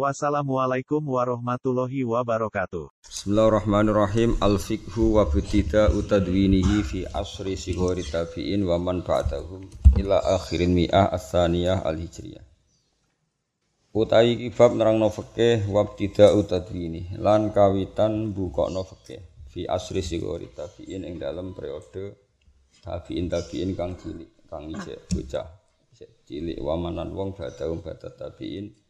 Wassalamualaikum warahmatullahi wabarakatuh. Bismillahirrahmanirrahim. Al-fiqhu wa butida utadwinihi fi asri sighori tabi'in wa man ba'dahum ila akhirin mi'ah as-saniyah al-hijriyah. Utai kibab nerangno fikih wa butida utadwini lan kawitan bukakno fikih fi asri sighori tabi'in ing dalam periode tabi'in tabi'in kang cilik kang ijek bocah cilik wa manan wong ba'dahum ba'da tabi'in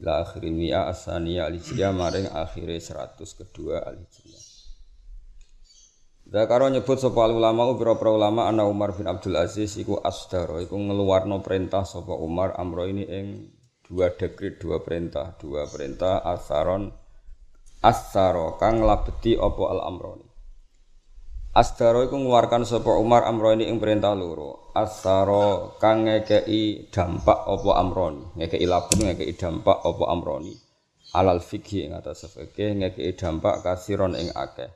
ila akhir mi'a asaniya al-hijriyah maring akhire 100 kedua al-hijriyah. Zakaro nyebut sapa ulama ubra ulama ana Umar bin Abdul Aziz iku asdaro iku ngeluarno perintah sapa Umar amro ini ing dua dekret dua perintah dua perintah asaron asaro kang labeti apa al amroni Asdaro iku ngeluarkan Umar amroni ing perintah loro. Asdaro kang ngekei dampak apa amroni, ngekei labun ngekei dampak apa amroni. Alal fikhi ing atas fikih ngekei dampak kasiron ing akeh.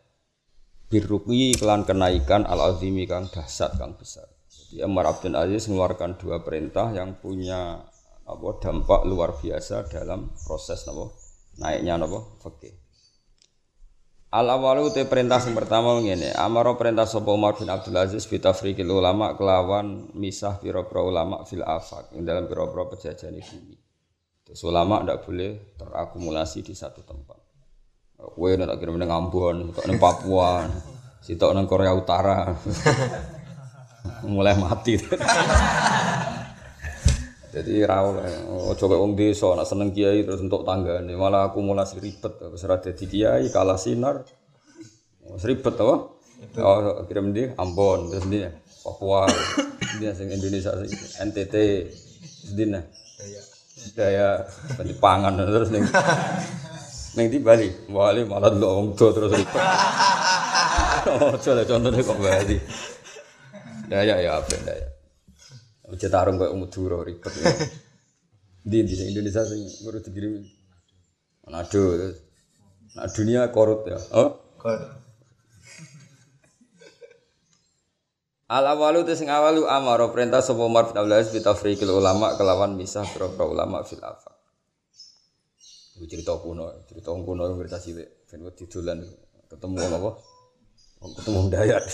Birruqi kelan kenaikan al azimi kang dahsyat kang besar. Jadi Umar Abdul Aziz mengeluarkan dua perintah yang punya apa dampak luar biasa dalam proses apa naiknya apa fikih. Al awalu te perintah sing pertama ngene, amaro perintah sapa Umar bin Abdul Aziz bi tafriqil ulama kelawan misah pira-pira ulama fil afaq ing dalam pira-pira pejajane bumi. Terus ulama ndak boleh terakumulasi di satu tempat. Kowe nek kirim ning Ambon, tok ning Papua, sitok ning Korea Utara. Mulai mati. Jadi rawol, oh coba wong desa nak seneng kiai terus untuk tanggane malah akumulasi ribet wis ora dadi kiai kalah sinar. Wis ribet to. Oh kirim di Ambon terus di Papua. Dia sing Indonesia sing NTT di Daya. Daya pangan terus ning ning di Bali. Bali malah lu wong terus ribet. Oh, coba contohnya kok Bali. Daya ya apa daya. Aja tarung kayak Madura ribet. Ya. Di di Indonesia sing baru dikirim. Manado. Nah dunia korut ya. Oh? Korut. Al awalu te sing awalu amaro perintah sapa Umar bin Abdul Aziz bitafriqil ulama kelawan misah berapa ulama fil afaq. Iku cerita kuno, cerita kuno yang cerita cilik, ben wedi dolan ketemu apa? Ketemu dayat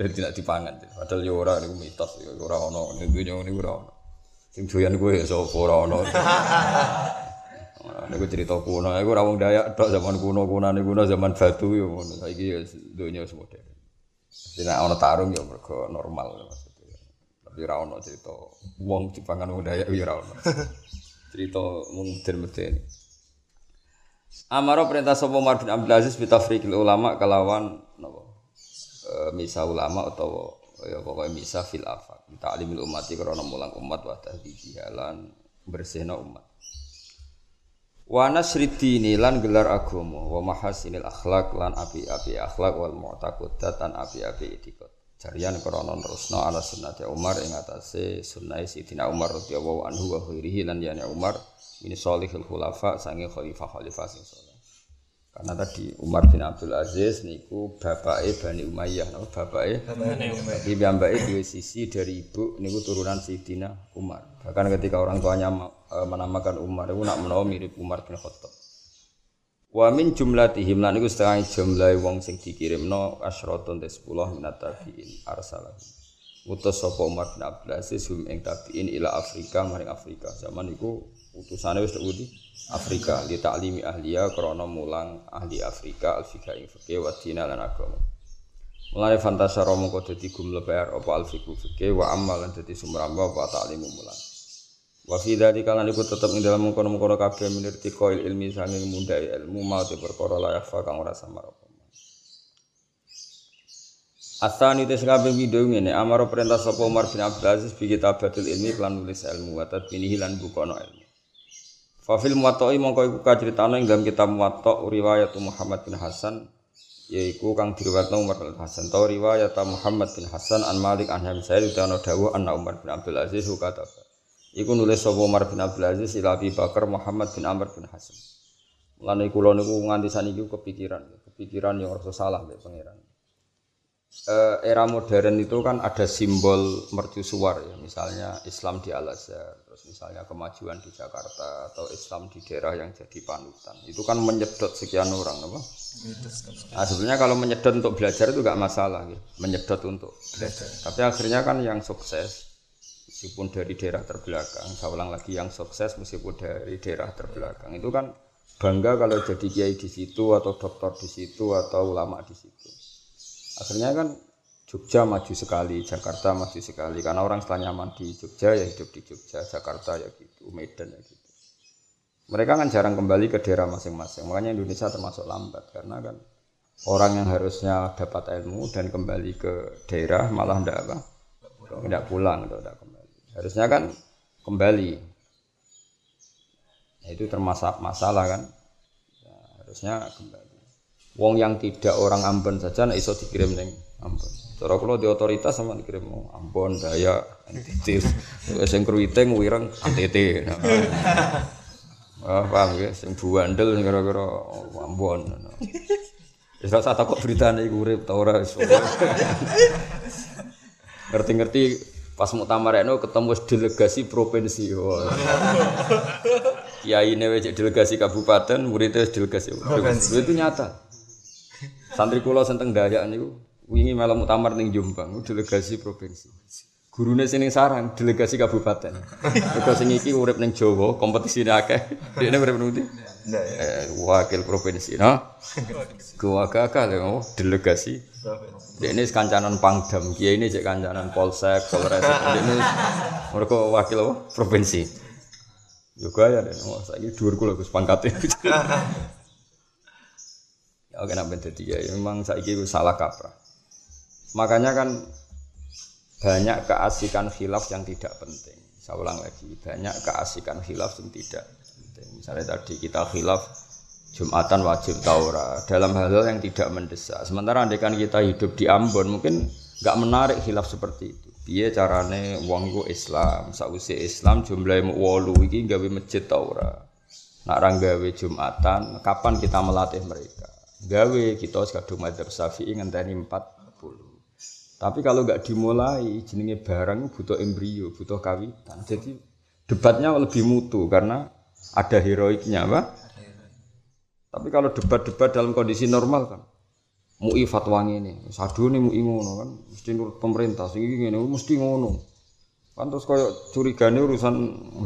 jadi tidak dipangan. Padahal ya ora niku mitos. Ya ora ono. Ning dunya niku ora ono. Sing doyan kowe ya sapa ora ono. Niku cerita kuno. Iku ora wong dayak tok zaman kuno kunane kuno zaman batu ya ngono. Saiki ya dunya wis modern. Tidak ono tarung ya mergo normal maksudnya. Tapi ora ono cerita wong dipangan wong dayak ya ora ono. Cerita modern-modern. Amaro perintah sapa Umar bin Abdul Aziz bi tafriqil ulama kalawan napa e, misa ulama utawa ya pokoke misa fil afaq. Ta'limil ummati krana mulang umat wa tahdihi lan bersihna umat. Wa nasridini lan gelar agama wa mahasinil akhlak lan api-api akhlak wal mu'taqidat lan api-api etikot jarian krana terusna ala sunnati Umar ing atase sunnah Sidina Umar radhiyallahu anhu wa khairihi lan yani Umar ini solihul khulafa sange khalifah khalifah sing soleh karena tadi Umar bin Abdul Aziz niku bapake Bani Umayyah, no? bapake Bani Umayyah. Tapi mbake dua sisi dari ibu niku turunan Sayyidina Umar. Bahkan ketika orang tuanya e, menamakan Umar itu nak menawa mirip Umar bin Khattab. Wa min jumlatihim lan niku setengah jumlah wong sing dikirimno asyratun te 10 minat tabiin arsalah. Utus sapa Umar bin Abdul Aziz ing tabiin ila Afrika maring Afrika. Zaman niku utusane wis di Afrika li taklimi ahliya krana mulang ahli Afrika al fikih ing fikih wa dina lan agama. Mulane fantasara mongko dadi gumlebar apa al fikih wa amal lan dadi sumramba apa taklimu mulang. Wa fi dzalika lan iku tetep ing dalem mengkono-mengkono kabeh minirti qail ilmi sanging mundhai ilmu mau te perkara layak fa kang ora samar. Asani tes kabeh video ngene amaro perintah sapa Umar bin Abdul Aziz bi kitabatul ilmi lan nulis ilmu wa tadbinihi lan bukono ilmu. Fafil muwattoi mongko iku kaceritane ing dalam kitab muwatta riwayat Muhammad bin Hasan yaiku kang diriwayatno Umar bin Hasan tau riwayat Muhammad bin Hasan an Malik an Hamzah utana dawuh anna Umar bin Abdul Aziz kata Iku nulis sapa Umar bin Abdul Aziz ila Abi Bakar Muhammad bin Amr bin Hasan. Mulane kula niku nganti saniki kepikiran, kepikiran yang rasa salah mbek pangeran. Uh, era modern itu kan ada simbol mercusuar ya, misalnya Islam di Al Azhar, terus misalnya kemajuan di Jakarta atau Islam di daerah yang jadi panutan. Itu kan menyedot sekian orang, apa? Nah, sebenarnya kalau menyedot untuk belajar itu gak masalah, ya. menyedot untuk belajar. Tapi akhirnya kan yang sukses, meskipun dari daerah terbelakang, saya ulang lagi yang sukses meskipun dari daerah terbelakang itu kan bangga kalau jadi kiai di situ atau dokter di situ atau ulama di situ. Akhirnya kan Jogja maju sekali, Jakarta maju sekali karena orang setelah nyaman di Jogja ya hidup di Jogja, Jakarta ya gitu, Medan ya gitu. Mereka kan jarang kembali ke daerah masing-masing. Makanya Indonesia termasuk lambat karena kan orang yang harusnya dapat ilmu dan kembali ke daerah malah ndak apa? Ndak pulang atau ndak kembali. Harusnya kan kembali. Nah, itu termasuk masalah kan. Ya, harusnya kembali. Wong yang tidak orang Ambon saja nek iso dikirim ning Ambon. Cara kula di otoritas sama dikirim oh, Ambon, Daya, NTT. Sing kruwiting wireng NTT. Ah, paham ya, sing buandel kira-kira Ambon. Wis rasa takut beritane iku urip ta ora Ngerti-ngerti pas muktamar eno ketemu delegasi provinsi. Kiai ini delegasi kabupaten, muridnya delegasi provinsi. Itu nyata. Santri kula senteng Dayak niku wingi malam muktamar ning Jombang, delegasi provinsi. Gurune sini sarang, delegasi kabupaten. Mergo sing iki urip ning Jawa, kompetisine akeh. Dene urip ning ndi? Eh, wakil provinsi, no? Gua lho, oh, delegasi. Dene kancanan Pangdam, kiai ini cek kancanan Polsek, Polres. Dene mereka wakil apa? Provinsi. Yo gaya deh, oh, saiki dhuwur kula Gus pangkate. Oke, nak dadi ya memang saiki salah kaprah. Makanya kan banyak keasikan khilaf yang tidak penting. Saya ulang lagi, banyak keasikan khilaf yang tidak penting. Misalnya tadi kita khilaf Jumatan wajib taura dalam hal-hal yang tidak mendesak. Sementara kan kita hidup di Ambon mungkin nggak menarik khilaf seperti itu. Biar carane wong iku Islam, sausi Islam jumlahnya wolu iki gawe masjid taura. Nak gawe Jumatan, kapan kita melatih mereka? Gawe kita sekadung madzhab Syafi'i ngenteni 40. Tapi kalau nggak dimulai jenenge barang butuh embrio, butuh kawitan. Jadi debatnya lebih mutu karena ada heroiknya, Pak. Tapi kalau debat-debat dalam kondisi normal kan MUI fatwa ini, sadu nih MUI ngono kan, mesti nurut pemerintah, sing ini mesti ngono. Kan terus koyo curigane urusan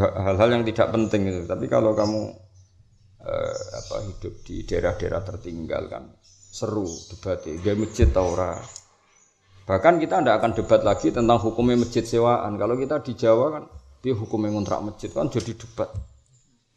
hal-hal yang tidak penting itu. Tapi kalau kamu eh, apa hidup di daerah-daerah tertinggal kan. Seru debatnya. Dia masjid tau ora? Bahkan kita tidak akan debat lagi tentang hukumnya masjid sewaan. Kalau kita di Jawa kan dia hukumnya ngontrak masjid kan jadi debat.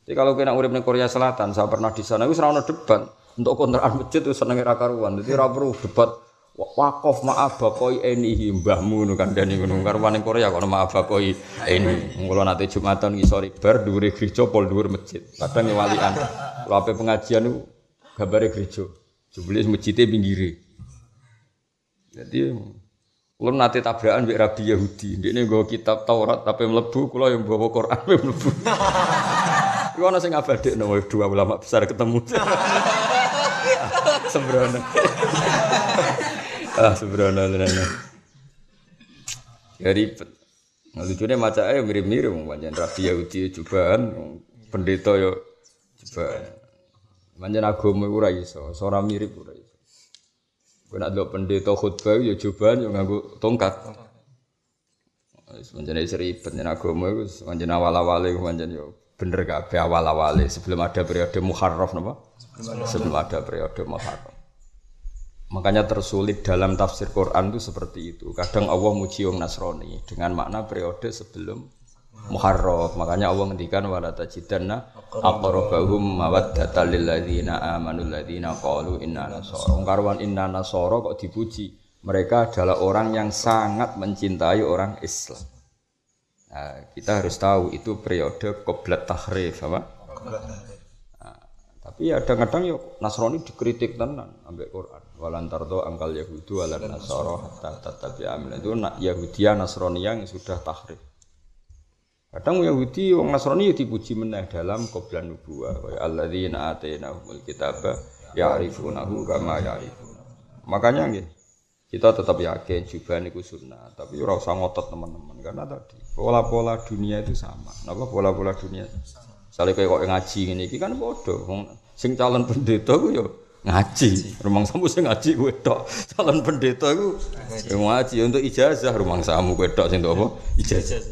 Jadi kalau kena urip di Korea Selatan saya pernah di sana itu serana debat. Untuk kontrakan masjid itu seneng rakaruan jadi perlu debat wakof maaf bakoi ini mbahmu nu kan dani gunung karuan Korea kalau maaf bakoi ini kalau nanti jumatan ngisori bar duri gereja pol duri masjid. Kadang walian. Kalau apa pengajian itu gambarnya gereja. Jubli masjidnya pinggiri jadi kalau nanti tabrakan bi Rabi Yahudi, ini gue kitab Taurat tapi melebu, kalau yang bawa Quran tapi melebu. Gue nasi ngabadek, no, dua ulama besar ketemu. Sembrono. Ah sembrono tenan. Ya ribet. Nah, lucunya maca ayo mirip-mirip pancen Rabi Yahudi cobaan pendeta yo coba. Pancen agama iku ora iso, ora mirip ora iso. Kowe nek pendeta khutbah yo cobaan yo nganggo tongkat. Wis pancen ribet nek agama iku pancen awal-awale pancen yo bener kabeh awal-awale sebelum ada periode Muharram napa? Sebelum ada periode Muharram. Makanya tersulit dalam tafsir Quran itu seperti itu. Kadang Allah muji wong Nasrani dengan makna periode sebelum Muharram. Makanya Allah ngendikan wala tajidanna aqrabahum mawaddatan lil ladzina amanu ladzina qalu inna nasara. Karwan inna nasara kok dipuji. Mereka adalah orang yang sangat mencintai orang Islam. Nah, kita harus tahu itu periode qoblat tahrif apa? Nah, tapi ya kadang-kadang yuk Nasrani dikritik tenan ambek Quran. Walan tardo angkal yahudu walan nasoro hatta tatabi amin. Itu nak Yahudia Nasrani yang sudah tahrif. Kadang Yahudi wong Nasrani ya dipuji meneh dalam qoblan nubuwah. Kaya alladzina atainahumul kitaba ya'rifunahu kama ya'rifun makanya nggih kita tetap yakin juga niku sunnah tapi ora usah ngotot teman-teman. Karena tadi pola-pola dunia itu sama. Napa pola-pola dunia? Misalnya kayak kok ngaji ini, kan bodoh. Sing calon pendeta ku yo ngaji. Rumang samu sing ngaji kowe tok. Calon pendeta iku ngaji untuk ijazah rumang samu kowe tok sing apa? Ijazah.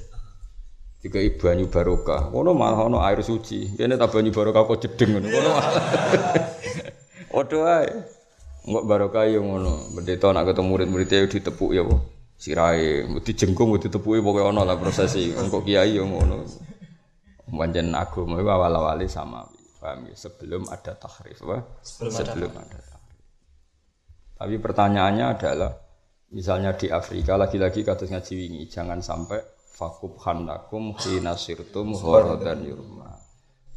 Tiga banyu barokah. Kono malah ono air suci. Kene tak banyu barokah kok jedeng ngono. Kono. Waduh ae. Enggak barokah yo ngono. Pendeta nak ketemu murid-muridnya ditepuk ya apa? Sirahe, mesti jengkung mesti ditepuki pokoke ono lah prosesi. Engko kiai yo ngono. Pancen agama itu awal-awali sama paham ya? Sebelum ada tahrif, apa? Sebelum, Sebelum ada. ada tahrif. Tapi pertanyaannya adalah, misalnya di Afrika lagi-lagi kados ngaji wingi, jangan sampai fakub hanakum hina sirtum horodan yurma.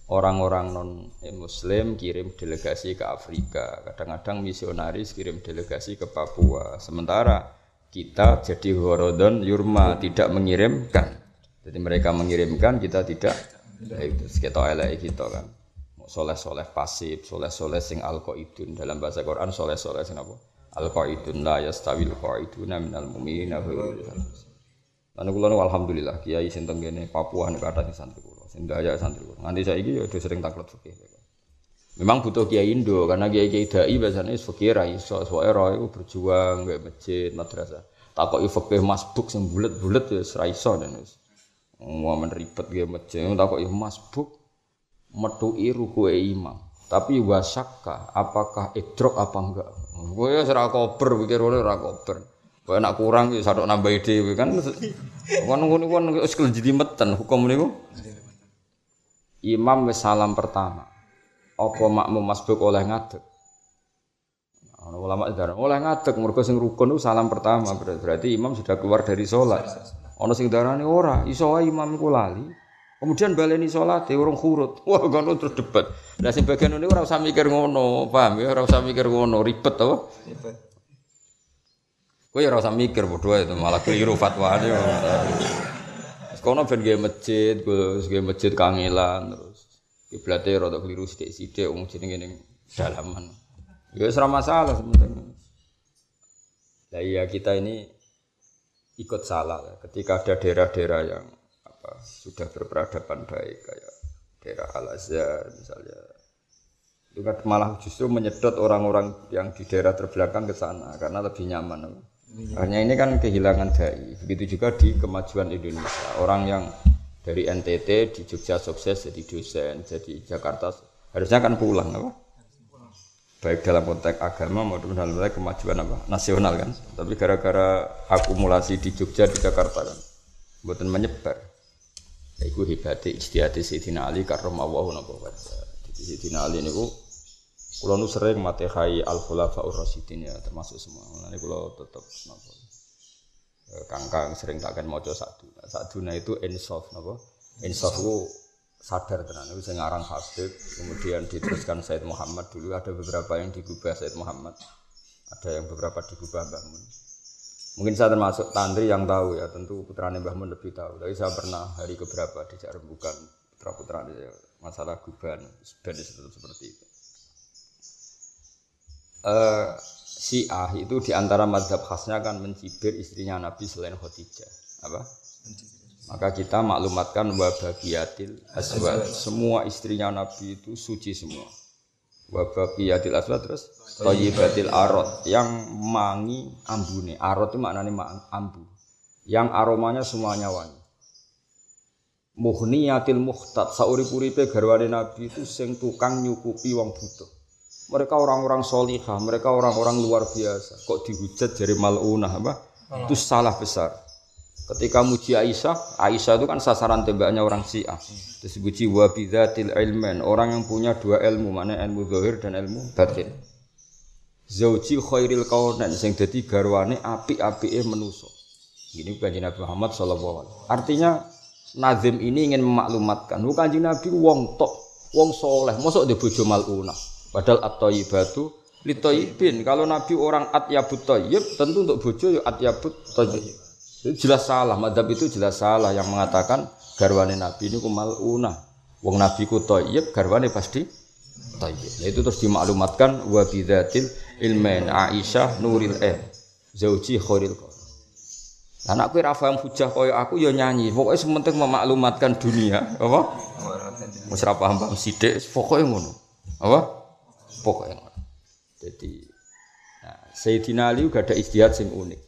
Orang-orang non Muslim kirim delegasi ke Afrika, kadang-kadang misionaris kirim delegasi ke Papua. Sementara kita jadi horodon yurma tidak mengirimkan. Jadi mereka mengirimkan, kita tidak itu kita elek kita kan. Soleh-soleh pasif, soleh-soleh sing alqaidun dalam bahasa Quran soleh-soleh sing apa? Alqaidun la yastawil qaiduna minal mu'minina Lalu kula alhamdulillah kiai sing teng kene Papua nek kathah sing santri kula, sing daya santri kula. Nganti saiki ya udah sering taklot fikih. Memang butuh kiai Indo karena kiai kiai dai biasanya fikih ra iso, soalnya roh itu berjuang gawe masjid, madrasah. Takoki fikih masbuk sing bulet-bulet ya ra iso dan wis. Muaman ribet ge masjid. Ya masbuk metuki ruku imam. Tapi wasakka apakah idrok apa enggak? Gue ya ora kober pikir ora ora kober. Kowe nak kurang ya sadok nambah dhewe kan. Kon ngono kon jadi meten hukum niku. Imam wis salam pertama. Apa makmum masbuk oleh ngadeg? Ana ulama darah oleh ngadeg mergo sing rukun itu salam pertama berarti imam sudah keluar dari sholat. Ana sing darani ora, iso wae imam iku lali. Kemudian baleni salat urung khurut. Wah, ngono terus debat. Lah sing bagian ini ora usah mikir ngono, paham ya? Ora usah mikir ngono, ribet to. Ribet. Kowe ora usah mikir bodho itu malah keliru fatwane. Kono ben gawe masjid, gawe masjid kangelan terus kiblate rada keliru sithik-sithik wong jenenge ning dalaman. Ya wis ora masalah sebenarnya. Lah iya kita ini ikut salah ketika ada daerah-daerah yang apa sudah berperadaban baik kayak daerah Al Azhar misalnya itu kan malah justru menyedot orang-orang yang di daerah terbelakang ke sana karena lebih nyaman. Hanya ini kan kehilangan dai. Begitu juga di kemajuan Indonesia. Orang yang dari NTT di Jogja sukses jadi dosen, jadi Jakarta harusnya kan pulang apa? baik dalam konteks agama maupun dalam konteks kemajuan apa nasional kan tapi gara-gara akumulasi di Jogja di Jakarta kan buatan menyebar itu hebatnya istihati Sayyidina Ali karromawahu nabi jadi Sayyidina Ali ini kulo nu sering matehai al khulafaur rasyidin ya termasuk semua. Ini kulo tetap napa? Eh, kangkang sering takkan mojo satu nah itu insaf napa? Insaf itu sadar tenan itu saya ngarang Habib kemudian diteruskan Said Muhammad. Dulu ada beberapa yang digubah Said Muhammad ada yang beberapa digubah Mbah Mun mungkin saya termasuk tantri yang tahu ya tentu putra Mbah Mun lebih tahu tapi saya pernah hari keberapa di bukan putra putra masalah guban dan seperti itu uh, Syiah itu di antara madhab khasnya kan mencibir istrinya Nabi selain Khadijah apa? Maka kita maklumatkan wabagiyatil aswad. Semua istrinya Nabi itu suci semua. Wabagiyatil aswad terus toyibatil arot yang mangi ambune. Arot itu maknanya ambu. Yang aromanya semuanya wangi. Muhniyatil muhtat saurip-uripe garwane Nabi itu sing tukang nyukupi wong butuh. Mereka orang-orang solihah, mereka orang-orang luar biasa. Kok dihujat dari malunah apa? Itu salah besar. Ketika muji Aisyah, Aisyah itu kan sasaran tembaknya orang Syiah. Terus muji wa bidzatil ilmen, orang yang punya dua ilmu, mana ilmu zahir dan ilmu batin. Zauji khairil kaunan sing dadi garwane apik-apike manusa. Ini kanjeng Nabi Muhammad sallallahu alaihi Artinya Nazim ini ingin memaklumatkan, bukan kanjeng Nabi wong tok, wong soleh, mosok di bojo maluna. Padahal at-thayyibatu litoibin. Kalau Nabi orang atyabut toyib, tentu untuk bojo ya atyabut toyib. Jelas salah, madhab itu jelas salah yang mengatakan garwane Nabi ini kumal unah. Wong Nabi ku toyib, garwane pasti toyib. Nah, itu terus dimaklumatkan wa bidatil ilmen Aisyah nuril eh zauji khairil Anak kowe ra paham hujah aku ya nyanyi. Pokoke sementing memaklumatkan dunia, apa? Wis ra paham-paham sithik, pokoke ngono. Apa? Pokoke ngono. Jadi nah, Sayyidina Ali juga ada istihad sing unik.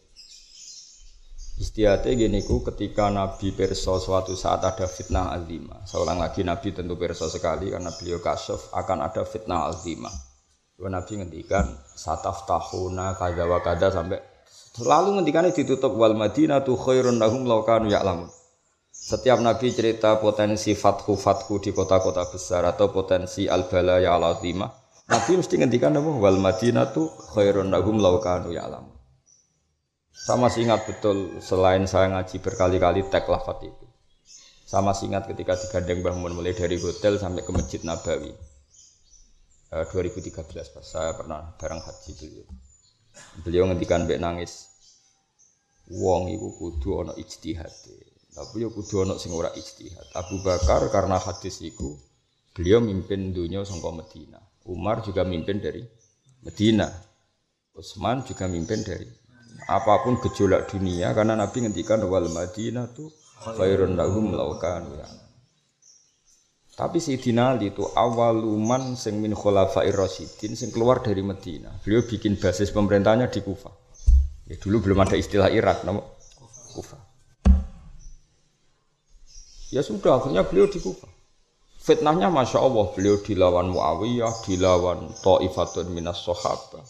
Istihadnya gini ku ketika Nabi perso suatu saat ada fitnah azimah. Seorang lagi Nabi tentu perso sekali karena beliau kasyaf akan ada fitnah azimah. Nabi ngendikan sataf tahuna kada wa kada sampai selalu ngendikannya ditutup wal Madinah tu khairun lahum law kanu ya'lamun. Setiap Nabi cerita potensi fathu fathu di kota-kota besar atau potensi al balaya al azimah, Nabi mesti ngendikan apa wal Madinah tu khairun lahum law kanu ya'lamun. Sama masih ingat betul selain saya ngaji berkali-kali tek lafat itu. Sama masih ingat ketika digandeng Mbah Mun mulai dari hotel sampai ke Masjid Nabawi. Eh, 2013 pas saya pernah bareng haji beliau. Beliau ngendikan mbek nangis. Wong iku kudu ana ijtihad. Tapi yo kudu ana sing ora ijtihad. Abu Bakar karena hadis iku beliau mimpin dunia sangka Medina. Umar juga mimpin dari Medina. Utsman juga mimpin dari apa pun gejolak dunia karena Nabi ngendikan wal Madinah tuh khairun lahum laukan. Tapi Sayyidina Ali itu awaluman sing min khulafair rasyidin sing keluar dari Medina. Beliau bikin basis pemerintahnya di Kufa. Ya dulu belum ada istilah Irak nama Kufa. Ya sudah akhirnya beliau di Kufa. Fitnahnya Masya Allah beliau dilawan Muawiyah, dilawan Ta'ifatun minas Sahabah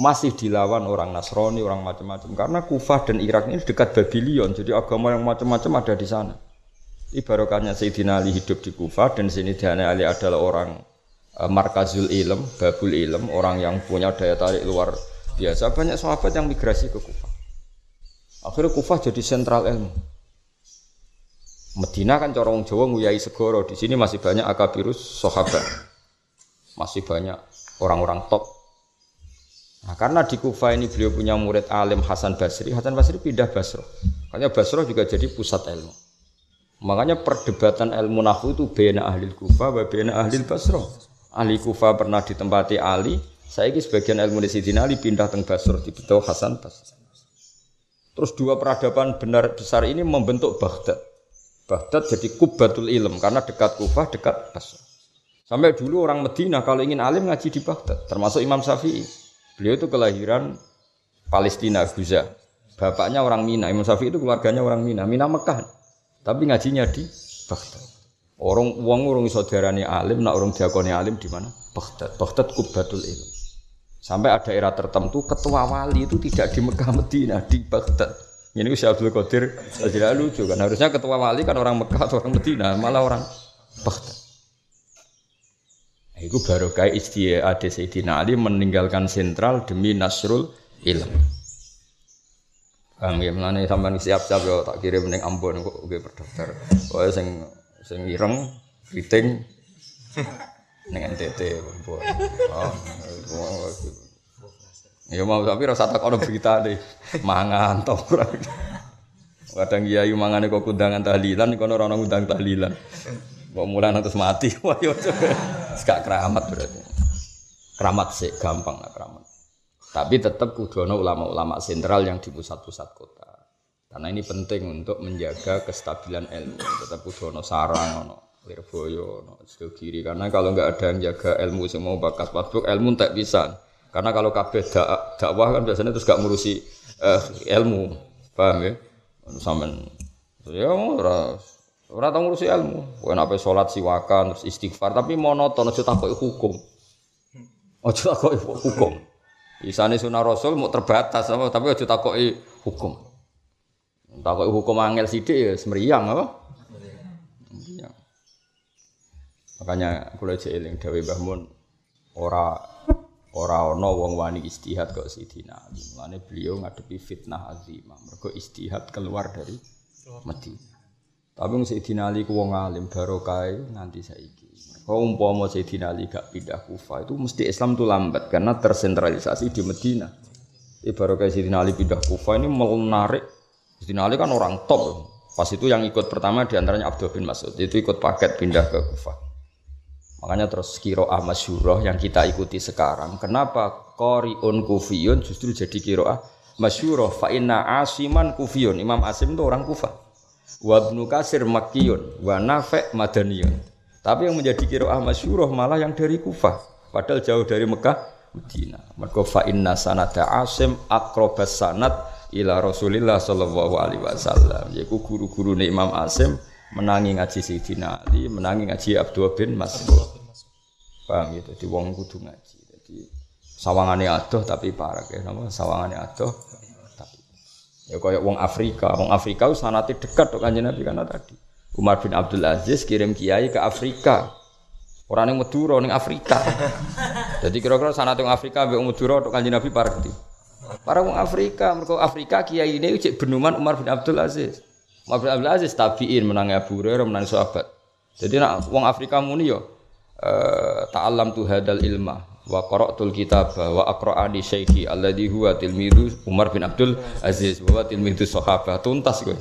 masih dilawan orang Nasrani, orang macam-macam. Karena Kufah dan Irak ini dekat Babylon, jadi agama yang macam-macam ada di sana. Ibarokannya Sayyidina Ali hidup di Kufah dan Sayyidina Ali adalah orang uh, markazul ilm, babul ilm, orang yang punya daya tarik luar biasa. Banyak sahabat yang migrasi ke Kufah. Akhirnya Kufah jadi sentral ilmu. Medina kan corong Jawa nguyai segoro. Di sini masih banyak akabirus sahabat. Masih banyak orang-orang top Nah, karena di Kufa ini beliau punya murid alim Hasan Basri, Hasan Basri pindah Basro. Makanya Basro juga jadi pusat ilmu. Makanya perdebatan ilmu nahu itu bena ahli Kufa, bena ahli Basro. Ahli Kufa pernah ditempati Ali, saya ini sebagian ilmu di Sidin Ali pindah ke Basro, di Betul Hasan Basri. Terus dua peradaban benar besar ini membentuk Baghdad. Baghdad jadi kubatul ilm karena dekat Kufah, dekat Basro. Sampai dulu orang Medina kalau ingin alim ngaji di Baghdad, termasuk Imam Syafi'i. Beliau itu kelahiran Palestina, Guza. Bapaknya orang Mina. Imam Syafi'i itu keluarganya orang Mina. Mina Mekah. Tapi ngajinya di Baghdad. Orang uang orang saudaranya alim, nak orang diakoni alim di mana? Baghdad. Baghdad kubatul ilm. Sampai ada era tertentu ketua wali itu tidak di Mekah Medina, di Baghdad. Ini Syekh Abdul Qadir tidak lucu kan. Harusnya ketua wali kan orang Mekah atau orang Medina, malah orang Baghdad. Iku baru kayak istilah ada Sayyidina Ali meninggalkan sentral demi nasrul ilm. Kang ya melane sampean siap-siap yo tak kirim ning Ambon kok nggih berdaftar. Wae sing sing ireng kriting ning NTT Oh. Ya mau tapi rasa tak ono berita deh. Mangan to Kadang kiai mangane kok kundangan tahlilan kono ora ono undang tahlilan. Kok mulai terus mati, wah yo gak keramat berarti. Keramat sih gampang lah keramat. Tapi tetap kudono ulama-ulama sentral yang di pusat-pusat kota. Karena ini penting untuk menjaga kestabilan ilmu. Tetap kudono sarang, ono Lirboyo, ono kiri. Karena kalau nggak ada yang jaga ilmu semua bakat waktu ilmu tak bisa. Karena kalau kabeh dak dakwah kan biasanya terus gak ngurusi uh, ilmu, paham ya? Sampai ya ora Ora tau ngurusi ilmu. Kowe nek salat siwakan istighfar tapi monoton aja takoki hukum. Aja takoki hukum. Isane sunah Rasul mau terbatas apa tapi aja takoki hukum. Takoki hukum angel sithik ya semriyang apa? Semriyang. Makanya kula jek eling dawuh Mbah Mun ora ora ana wong wani istihad kok Sidina Ali. Mulane beliau ngadepi fitnah azimah. Mergo istihad keluar dari Madinah. Tapi Sayyidina Ali ku wong alim barokah nganti saiki. Kau umpama Sayyidina Ali gak pindah Kufah itu mesti Islam tuh lambat karena tersentralisasi di Medina. Ibarat kayak Sayyidina Ali pindah Kufah ini menarik. Sayyidina Ali kan orang top. Pas itu yang ikut pertama di antaranya Abdul bin Mas'ud. Itu ikut paket pindah ke Kufah. Makanya terus kiroah masyuroh yang kita ikuti sekarang. Kenapa Qori'un Kufiyun justru jadi kiroah masyuroh fa inna asiman kufiyun Imam Asim itu orang Kufah wa ibnu Kasir Makkiyun wa Nafi' Madaniyun tapi yang menjadi kiroah masyuroh malah yang dari Kufah padahal jauh dari Mekah Medina mergo fa inna Asim akrobas sanad ila Rasulillah sallallahu alaihi wasallam. Yaiku guru-guru Imam Asim menangi ngaji Sayyidina Ali menangi ngaji Abdul bin Mas'ud. Paham gitu? Di wong kudu ngaji. Jadi sawangane adoh tapi parah ya. Nama sawangane adoh tapi ya kayak wong Afrika. Wong Afrika sanate dekat kok kanjeng Nabi karena tadi Umar bin Abdul Aziz kirim kiai ke Afrika. Orang yang Madura ning Afrika. Jadi kira-kira sanate wong Afrika wong Madura tok kanjeng Nabi gitu para wong Afrika mereka Afrika kiai ini cek benuman Umar bin Abdul Aziz. Umar bin Abdul Aziz tabiin menangi Abu Hurairah menangi sahabat. Jadi nak wong Afrika muni yo uh, ta'allam tu hadal ilma wa qara'tul kitab wa aqra'ani syekhi alladhi huwa tilmidu Umar bin Abdul Aziz wa tilmidu sahabah. Tuntas kowe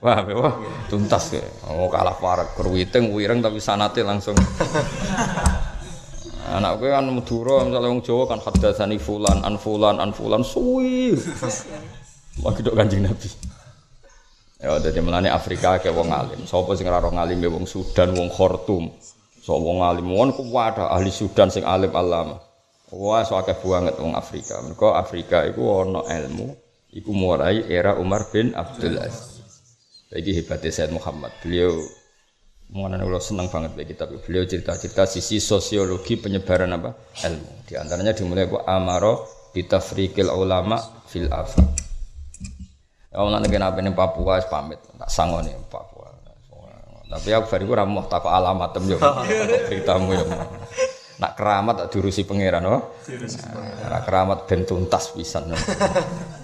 Wah, wah, tuntas kowe. Oh, kalah parek kerwiting wireng tapi sanate langsung. Anak gue kan Madura misalnya wong Jawa kan hadatsani fulan an fulan an fulan suwi. Wagi dok Kanjeng Nabi. Ya dadi melane Afrika ke wong alim. Sapa sing ora ngalim ya wong Sudan, wong Khartoum. So wong alim wong kuwada ahli Sudan sing alim alama. Wah, so akeh banget wong Afrika. Mergo Afrika iku ana ilmu, iku mulai era Umar bin Abdul Aziz. Iki hebatnya Said Muhammad. Beliau mengenai Allah senang banget bagi kitab. Beliau cerita-cerita sisi sosiologi penyebaran apa ilmu. Di antaranya dimulai ku amaro bitafrikil ulama fil afaq. Ya Allah nek apa ning Papua pamit, tak sangone Papua. Tapi aku bariku mau tak alamat tem yo. Beritamu yo. Nak keramat tak diurusi pangeran oh. Nak keramat ben tuntas pisan.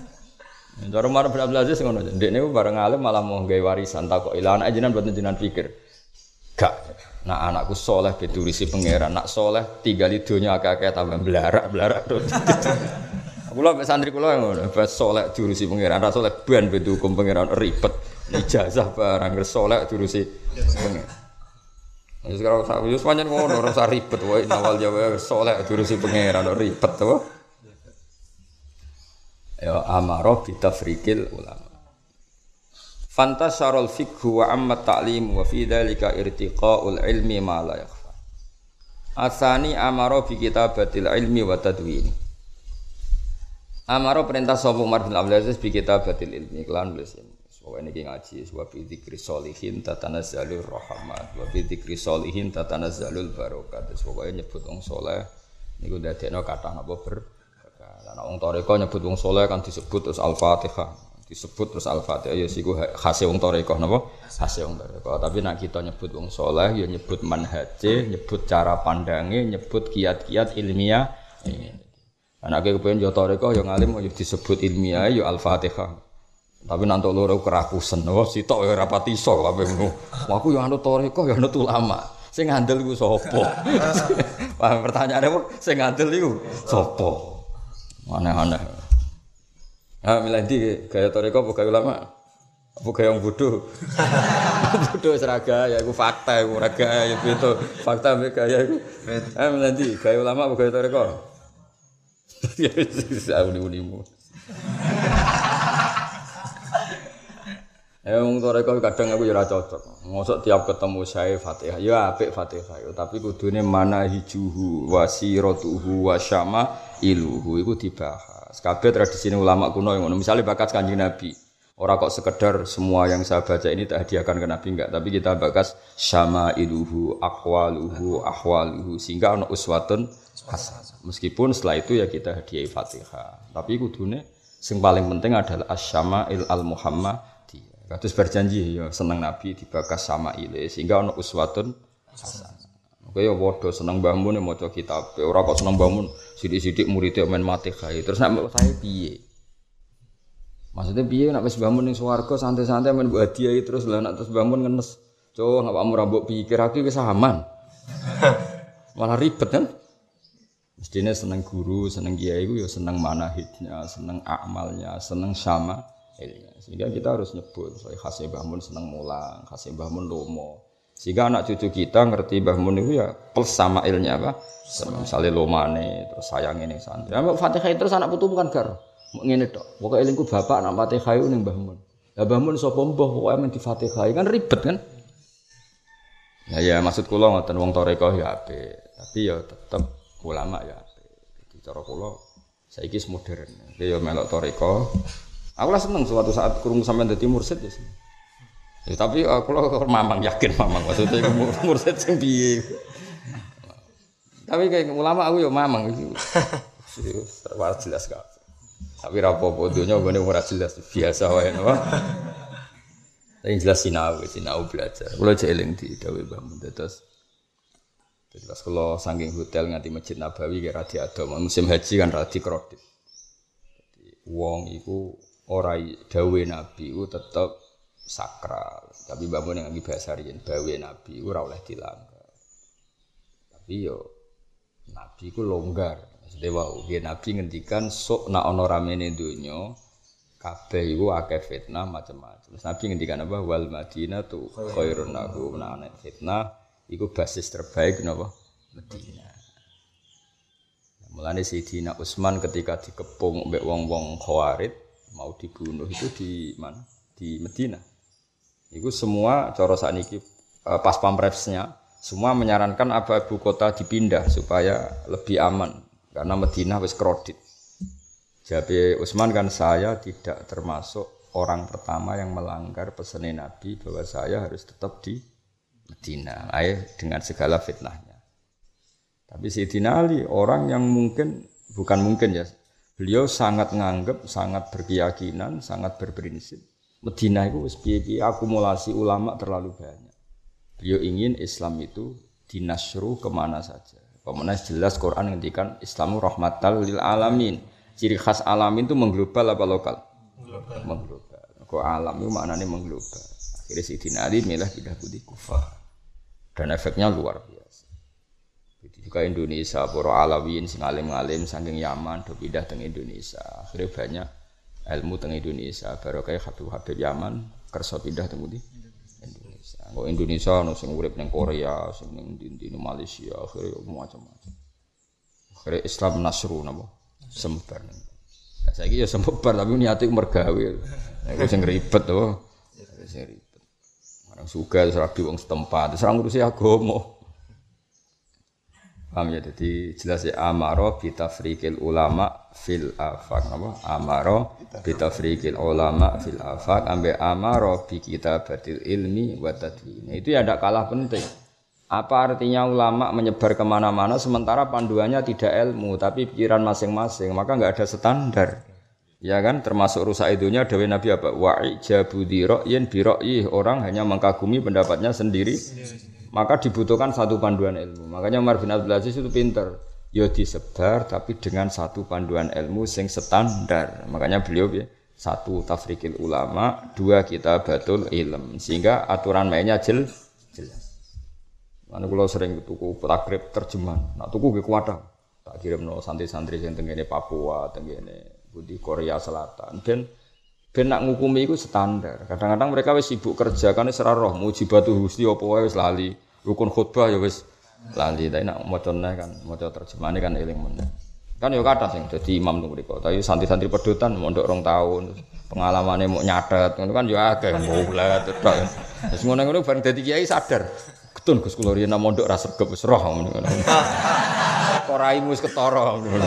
Cara Umar bin Abdul Aziz ngono. Ndek niku bareng alim malah mau gawe warisan takok ilang anak jenengan buat jenengan pikir. Gak. Nah anakku soleh beturisi pangeran. Nak soleh tiga lidonya akeh-akeh tambah belarak belarak terus. Mek santri kula ngono, bas soleh diurusi pangeran, ra soleh ben bedu hukum pangeran ribet. Ijazah barang soleh diurusi pangeran. Wis karo sak wis pancen ngono ora usah ribet wae nawal jawa soleh diurusi pangeran ribet to. Ya amaro bitafrikil ulama. Fantasharul fikhu wa amma ta'lim wa fi dzalika irtiqaul ilmi ma la yakhfa. Asani amaro bi kitabatil ilmi wa tadwini. Amaro perintah sapa Umar bin Abdul Aziz bi kitabatil ilmi kelan nulis ini. Pokoknya ini ngaji wa bi dzikri solihin tatanazzalur rahmat wa bi dzikri solihin tatanazzalul barakat. Pokoknya nyebut wong saleh niku dadekno kathah napa ber Nah, wong toreko nyebut wong soleh kan disebut terus Al-Fatihah, disebut terus Al-Fatihah ya siku khase wong toreko napa? Khase wong toreko. Tapi nak kita nyebut wong soleh ya nyebut manhaje, nyebut cara pandange, nyebut kiat-kiat ilmiah. Anak ke kepengen yo toreko yo ngalim yo disebut ilmiah yo Al-Fatihah. Tapi nanti loro kerakusan, oh sitok ya rapati iso kabeh ngono. Aku yo anut toreko yo anut ulama. Sing ngandel iku sapa? Wah, pertanyaane? Sing ngandel iku sapa? Aneh-aneh. Ah, milih di gaya toriko gaya ulama? Gaya yang bodoh? bodoh seraga ya, aku fakta, aku raga ya itu fakta ambek gaya aku. Ah, milih di gaya ulama apa gaya toriko? Ya, uni-unimu. Ya wong toreko kadang aku ya cocok. Mosok tiap ketemu saya Fatihah, ya apik Fatihah, ya. tapi kudune mana hijuhu wasiratuhu wasyama iluhu iku dibahas. Kabeh tradisi ulama kuno yang ngono. Misalnya bakat Kanjeng Nabi. Orang kok sekedar semua yang saya baca ini tak hadiahkan ke Nabi enggak, tapi kita bakas sama iluhu, akwaluhu, ahwaluhu sehingga ono uswatun hasan. Meskipun setelah itu ya kita hadiah Fatihah. Tapi kudune sing paling penting adalah asyama'il al-Muhammad Kados berjanji ya seneng Nabi dibakas sama ile sehingga ono uswatun hasan. Oke ya padha seneng mbahmu nek maca kitab. Ora kok seneng mbahmu sithik-sithik muridé men mati kae. Terus nek saya piye? Maksudnya piye nak wis bangun ning swarga santai-santai men mbok hadiahi terus lah nak terus bangun ngenes. Cowok ngapa kamu rambut pikir aku wis aman. Malah ribet kan? Mestinya seneng guru, seneng kiai itu ya seneng manahidnya, seneng amalnya, seneng sama ilnya. Sehingga kita harus nyebut, khasnya Mbah seneng mulang, khasnya Mbah lomo. Sehingga anak cucu kita ngerti Mbah Mun itu ya plus sama ilnya apa? Misalnya lomane, terus sayang ini santri. Ya, Fatihah terus anak putu bukan gar. Ngene tok. Pokoke elingku bapak anak Fatihah ning Mbah Mun. Lah Mbah Mun sapa mbah pokoke men di Fatihah kan ribet kan? Ya ya maksud kula ngoten wong toreko ya apik, tapi ya tetep ulama ya apik. Jadi cara kula saiki modern. Ya melok toreko. Aku lah seneng suatu saat kurung sampean dadi mursid ya seneng. Ya, tapi aku lo mamang yakin mamang maksudnya mursid sing piye. Tapi kayak ulama aku ya mamang iki. Terus jelas gak. Tapi rapopo dunya gue ora jelas biasa wae no. Tapi jelas sinau, sinau belajar. Kalau jeeling di Dawe Mbah terus jadi pas kalau saking hotel nganti masjid Nabawi kayak radi adom musim haji kan radi kredit. Jadi wong iku ora dawe Nabi itu tetap sakral. Tapi bangun yang lagi bahasa riyen bawe Nabi itu ora oleh dilanggar. Tapi yo Nabi ku longgar. Maksudnya wow, dia Nabi ngendikan sok nak ono ramene donya kabeh iku akeh fitnah macam-macam. Terus Nabi ngendikan apa wal Madinah tu khairun lahu nah fitnah iku basis terbaik napa Madinah. Nah, mulane Sayyidina Utsman ketika dikepung mbek wong-wong Khawarij mau dibunuh itu di mana? Di Madinah. Itu semua cara sakniki eh, pas pampresnya semua menyarankan apa ibu kota dipindah supaya lebih aman karena Madinah wis kredit. Jadi Utsman kan saya tidak termasuk orang pertama yang melanggar pesan Nabi bahwa saya harus tetap di Medina, ayah dengan segala fitnahnya. Tapi Sayyidina Ali orang yang mungkin bukan mungkin ya, beliau sangat nganggep, sangat berkeyakinan, sangat berprinsip. Medina itu piye akumulasi ulama terlalu banyak. Beliau ingin Islam itu dinasru ke mana saja. Pemenang jelas Quran ngendikan Islamu rahmatal lil alamin Ciri khas alam itu mengglobal apa lokal? Mengglobal. Mengglobal. Kok alam itu maknanya mengglobal. Akhirnya si Ali milah pindah putih kufar. Dan efeknya luar biasa. Jadi juga Indonesia, para alawin, sing alim-alim, saking Yaman, do pindah ke Indonesia. Akhirnya banyak ilmu teng Indonesia. Baru kayak Habib Habib Yaman, kerso pindah teng Indonesia. Kok Indonesia, no sing urip neng Korea, sing neng di, di Malaysia, akhirnya macam-macam. Akhirnya Islam nasru nabo sembar. Nah, saya ya sembar tapi niatnya mergawe. Itu sing ribet tuh. Sing ribet. Orang suka serabi wong setempat, terus ngurusi agama. Paham ya? Jadi jelas ya amaro bitafrikil ulama fil afak apa? Amaro bitafrikil ulama fil afak ambe amaro bi kitabatil ilmi wa tadwin. Itu ya tidak kalah penting. Apa artinya ulama menyebar ke mana-mana sementara panduannya tidak ilmu tapi pikiran masing-masing maka nggak ada standar ya kan termasuk rusak idunya Dewi Nabi apa wa'i jabudi ro'yin biro'yih orang hanya mengkagumi pendapatnya sendiri maka dibutuhkan satu panduan ilmu. Makanya Umar bin Abdul Aziz itu pinter. Yo ya disebar tapi dengan satu panduan ilmu sing standar. Makanya beliau ya satu tafrikil ulama. Dua kita batul ilm. Sehingga aturan mainnya jelas. Anu kalau sering tuku takrib terjemahan. Nah tuku gue kuat Tak kirim no santri-santri yang tenggene Papua, tenggene Budi Korea Selatan. Ben ben nak ngukumi itu standar. Kadang-kadang mereka wis sibuk kerja kan wis roh. Mujibatu husni apa wae wis. Rukun khutbah ya wis lali. Tapi nak macane kan maca terjemahane kan eling meneh. Kan ya kata sing dadi imam tuh mriku. Tapi santri-santri pedotan mondok rong tahun pengalamannya mau nyatet itu kan juga agak mulat tok. Terus ngono-ngono bareng dadi kiai sadar. Ketun Gus kula riyen mondok ra sregep wis roh ngono. Koraimu wis ketara ngono.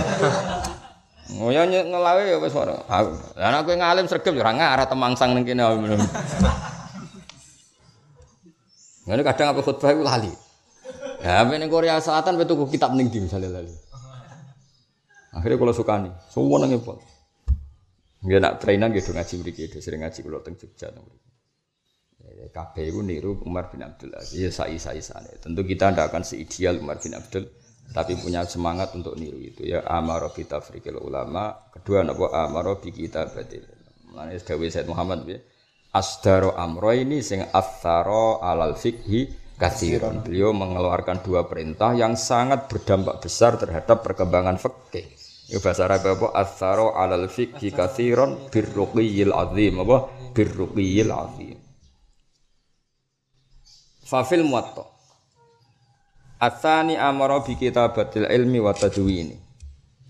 Oh ya ngelawe ya wis ora. Lah nek kowe ngalim sregep ya ora ngarah temangsang ning kene. Ngene kadang apa khutbah iku lali. Ya, ning Korea Selatan pe tuku kitab ning di misalnya lali. Akhirnya kalau suka nih, semua nangis pol. Dia nak trainan gitu ngaji mriki, sering ngaji kalau teng Jogja teng KB itu niru Umar bin Abdul Aziz. Ya sai sai sana. Tentu kita tidak akan seideal Umar bin Abdul, tapi punya semangat untuk niru itu ya. Amaro kita frikil ulama. Kedua nabo amaro bi kita batil. Mulane dawuh Said Muhammad piye? Asdaro amro ini sing atharo alal fikhi kathiron. Beliau mengeluarkan dua perintah yang sangat berdampak besar terhadap perkembangan fikih. Itu bahasa Arab apa? Atharo alal fikhi kathiron birruqiyil azim. Apa? Birruqiyil azim. Fafil muwatta. Atsani amara bi kitabatil ilmi wa tadwini.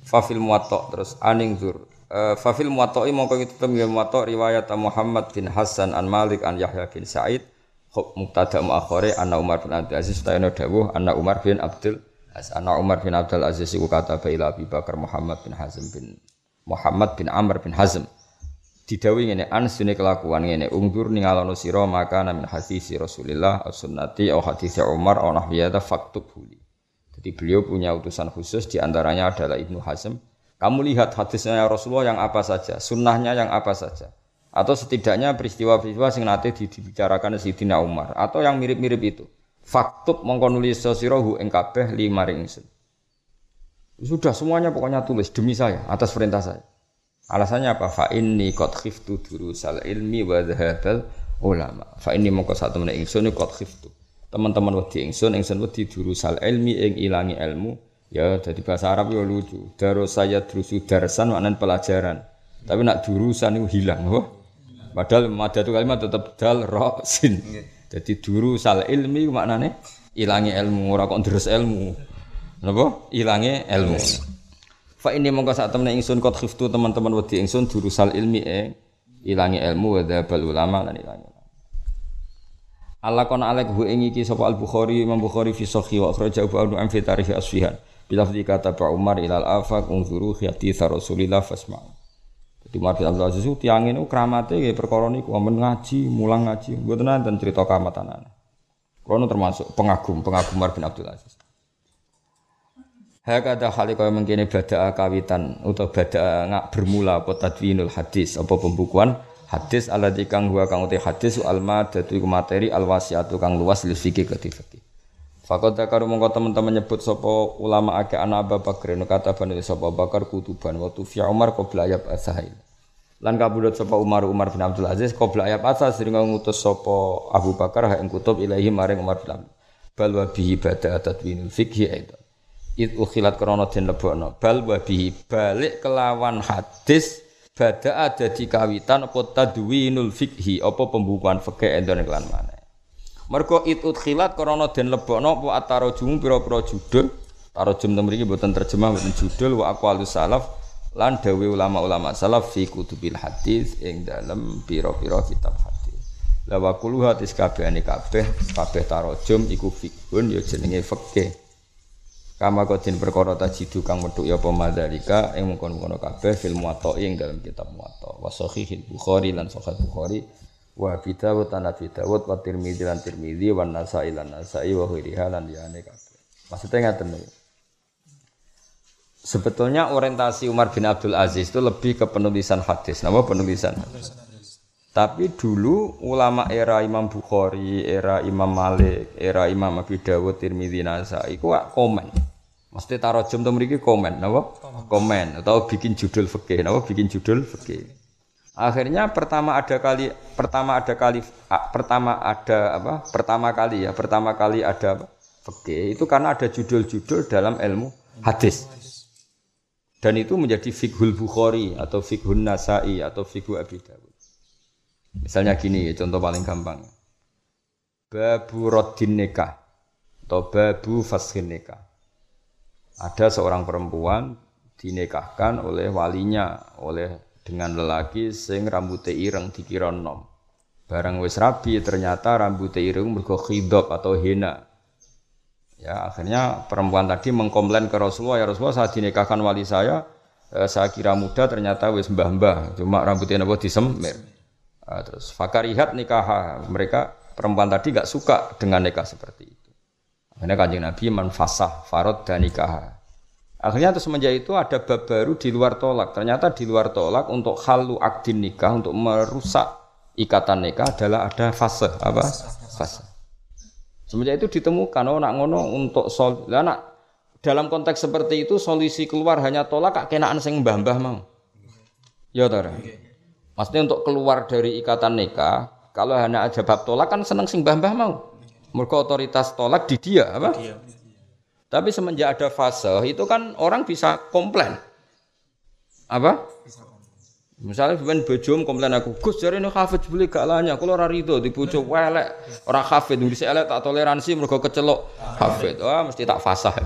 Fafil muwatta terus aning zur. Uh, Fafil muwatta mongko itu tem muwatta riwayat Muhammad bin Hasan an Malik an Yahya bin Sa'id Huk muktada muakhore anna Umar bin Abdul Aziz tayana dawuh anna Umar bin Abdul Aziz anna Umar bin Abdul Aziz iku kata ila Abi Bakar Muhammad bin Hazm bin Muhammad bin Amr bin Hazm didawi ngene an sune kelakuan ngene ungdur ningalono sira maka min hadis Rasulillah as sunnati au hadis Umar au nahwiyata faktub huli. Jadi beliau punya utusan khusus di antaranya adalah Ibnu Hazm. Kamu lihat hadisnya Rasulullah yang apa saja, sunnahnya yang apa saja. Atau setidaknya peristiwa-peristiwa sing nate dibicarakan Sayyidina Umar atau yang mirip-mirip itu. Faktub mongko nulis sira ing kabeh lima ringsun. Sudah semuanya pokoknya tulis demi saya atas perintah saya. Alasannya apa? Fa inni qad khiftu durusal ilmi wa ulama. Fa inni mongko sak temene ingsun qad khiftu. Teman-teman wedi ingsun, ingsun wedi durusal ilmi ing ilangi ilmu. Ya, jadi bahasa Arab ya lucu. Daro saya drusu darsan maknanya pelajaran. Tapi nak durusan itu hilang, wah. Padahal madatu kalimat tetap dal ro sin. Jadi durusal ilmi maknanya ilangi ilmu ora kok terus ilmu. Napa? Ilangi ilmu. Fa ini mongko sak temne ingsun kot khiftu teman-teman wedi ingsun durusal ilmi e ilangi ilmu wa dzabal ulama lan ilangi. Allah kon alek hu ing iki sapa Al Bukhari Imam Bukhari fi sahih wa akhraja Abu Anu fi tarikh Asfihan. Bila kata Pak Umar ilal afaq unzuru khiyati Rasulillah fasma'u. Jadi Umar bin Abdul Aziz tiang ini keramate ya perkara niku amen ngaji, mulang ngaji, mboten nanten cerita kamatanan. Kulo termasuk pengagum, pengagum Umar bin Abdul Aziz. Hakada hale kaya mengkene bada kawitan utawa bada ngak bermula apa tadwinul hadis apa pembukuan hadis alladzi kang huwa kang uti hadis al madatu iku materi al wasiatu kang luas lil fikih ke fikih. Fakot dakaru mongko teman-teman nyebut sapa ulama ake ana Abu Bakar no kata bani sapa Bakar kutuban wa fi Umar qabla ayab asail. Lan kabudut sapa Umar Umar bin Abdul Aziz qabla ayab asa sering ngutus sapa Abu Bakar ha ing ilahi maring Umar bin Abdul. Bal wa bihi bada tadwinul fikhi aidan it ukhilat krana den lebokno bal wa bihi balik kelawan hadis bada ada di kawitan apa tadwinul fikhi apa pembukuan fikih endon kelan mana mergo it ukhilat krana den lebokno apa atarojum pira-pira judul? Tarojum mriki mboten terjemah mboten judul wa aqwalus salaf? Lan dawe ulama-ulama salaf fi kutubil hadis ing dalam pira-pira kitab hadis. La wa kullu hadis kabehane kabeh kabeh tarojum iku fikhun ya jenenge fikih Kama kodin perkara tajidu kang medhuk ya apa madzalika ing mungkon-mungkon kabeh fil muwatta ing dalam kitab muwatta. Wa bukhari lan sahih bukhari wa bi dawud an abi dawud wa tirmidzi lan tirmidzi wa nasai lan nasai wa ghairiha lan liyane kabeh maksudnya ngaten Sebetulnya orientasi Umar bin Abdul Aziz itu lebih ke penulisan hadis. Nama penulisan. Tapi dulu ulama era Imam Bukhari, era Imam Malik, era Imam Abi Dawud, Tirmidzi, Nasai, itu komen. Mesti taruh jam tuh mereka komen, napa? Komen atau bikin judul fikih, napa? Bikin judul fikih. Akhirnya pertama ada kali, pertama ada kali, pertama ada apa? Pertama kali ya, pertama kali ada? Fikih itu karena ada judul-judul dalam ilmu hadis. Dan itu menjadi fikhul Bukhari atau fikhul Nasai atau fikhul Abi Dawud. Misalnya gini, contoh paling gampang. Babu Rodin Nikah atau Babu Fashin Nikah ada seorang perempuan dinikahkan oleh walinya oleh dengan lelaki sing rambutnya ireng dikira nom barang wis rabi ternyata rambutnya ireng mergo khidab atau hina. Ya akhirnya perempuan tadi mengkomplain ke Rasulullah ya Rasulullah saat dinikahkan wali saya eh, saya kira muda ternyata wis mbah-mbah cuma rambutnya nabo disemir. Nah, terus fakarihat nikah mereka perempuan tadi gak suka dengan nikah seperti itu. Akhirnya kanjeng Nabi manfasah farod dan nikah. Akhirnya terus semenjak itu ada bab baru di luar tolak. Ternyata di luar tolak untuk halu akdin nikah untuk merusak ikatan nikah adalah ada fase apa? Fase. Semenjak itu ditemukan oh nak ngono untuk sol, lah nak dalam konteks seperti itu solusi keluar hanya tolak kak kenaan sing mbah-mbah mau. Ya ta Maksudnya untuk keluar dari ikatan nikah, kalau hanya aja bab tolak kan seneng sing mbah-mbah mau. Mereka otoritas tolak di dia apa? Tapi semenjak ada fase itu kan orang bisa komplain. Apa? Misalnya bukan bojom komplain aku, Gus jare ini hafid beli gak lanya, kalau ora rido di bojo welek, ora hafid bisa elek tak toleransi mergo kecelok hafid. Wah, mesti tak fasah.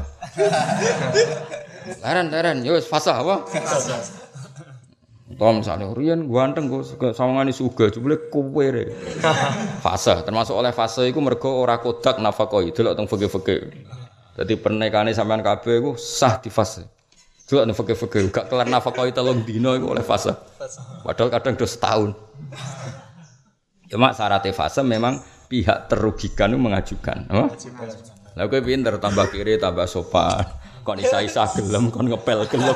Leren leren, yo fasah apa? Tom misalnya, Rian ganteng kok sawangane suga, jebule kowe re. Fase, termasuk oleh fase iku mergo ora kodak nafakoi, delok teng fikih-fikih. Dadi pernikahannya sampean kabeh iku sah di fase. Delok teng fikih-fikih, gak kelar nafakoi telung dino iku oleh fase. Padahal kadang udah setahun. Cuma syaratnya fase memang pihak terugikan itu mengajukan. Oh? Lah kowe pinter tambah kiri tambah sopan. Kon isa-isa gelem kon ngepel gelem.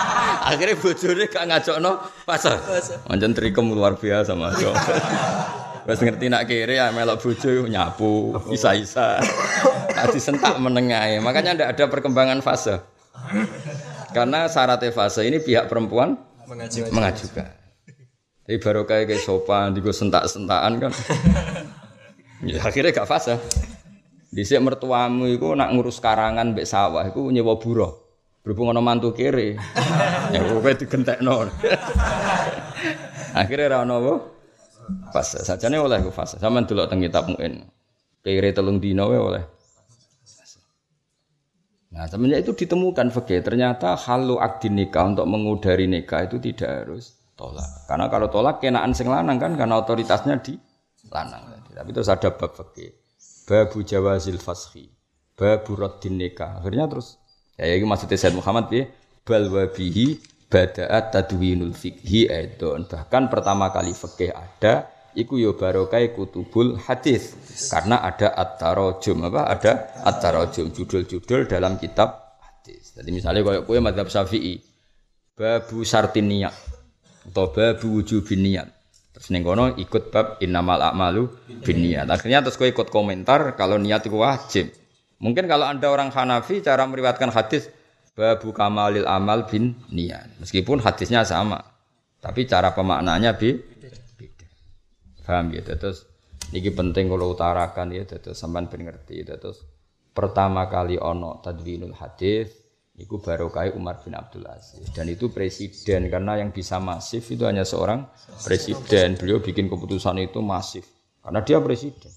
Akhirnya bojone gak ngajokno fase. Pancen trikem luar biasa Mas. Wes ngerti nak kiri ya melok bojo nyapu, isa-isa. Tadi sentak menengahe. Makanya ndak ada perkembangan fase. Karena syaratnya fase ini pihak perempuan mengajukan. mengajukan. Tapi baru kayak kayak sopan, digo sentak-sentakan kan. ya akhirnya gak fase. Di mertuamu itu nak ngurus karangan mbek sawah itu nyewa buruh. Berhubung ono mantu kiri. ya kowe digentekno. akhirnya ra ono apa? Fase. Sajane oleh ku fase. Sampeyan delok teng kitab muin. Kiri telung dino oleh. Nah, semenjak itu ditemukan fakih, ternyata halu akdi nikah untuk mengudari nikah itu tidak harus tolak. Karena kalau tolak kenaan sing lanang kan karena otoritasnya di lanang. Tapi terus ada bab fakih. Babu jawazil fashi. Babu raddin nikah. Akhirnya terus ya ini maksudnya Said Muhammad ya bal wabihi bada'at tadwinul fikhi aidon. Bahkan pertama kali fikih ada iku yo barokai kutubul hadis karena ada at-tarajum apa ada at-tarajum judul-judul dalam kitab hadis. Jadi misalnya kalau kue madhab Syafi'i babu sartin niat atau babu wujubin niat. Terus ning kono ikut bab innamal a'malu binniyat. Akhirnya terus kue ikut komentar kalau niat itu wajib. Mungkin kalau Anda orang Hanafi cara meriwayatkan hadis babu kamalil amal bin niat. Meskipun hadisnya sama. Tapi cara pemaknanya bi Paham ya? Terus niki penting kalau utarakan ya terus sampean ben ngerti terus pertama kali ono tadwinul hadis itu barokah Umar bin Abdul Aziz dan itu presiden karena yang bisa masif itu hanya seorang presiden beliau bikin keputusan itu masif karena dia presiden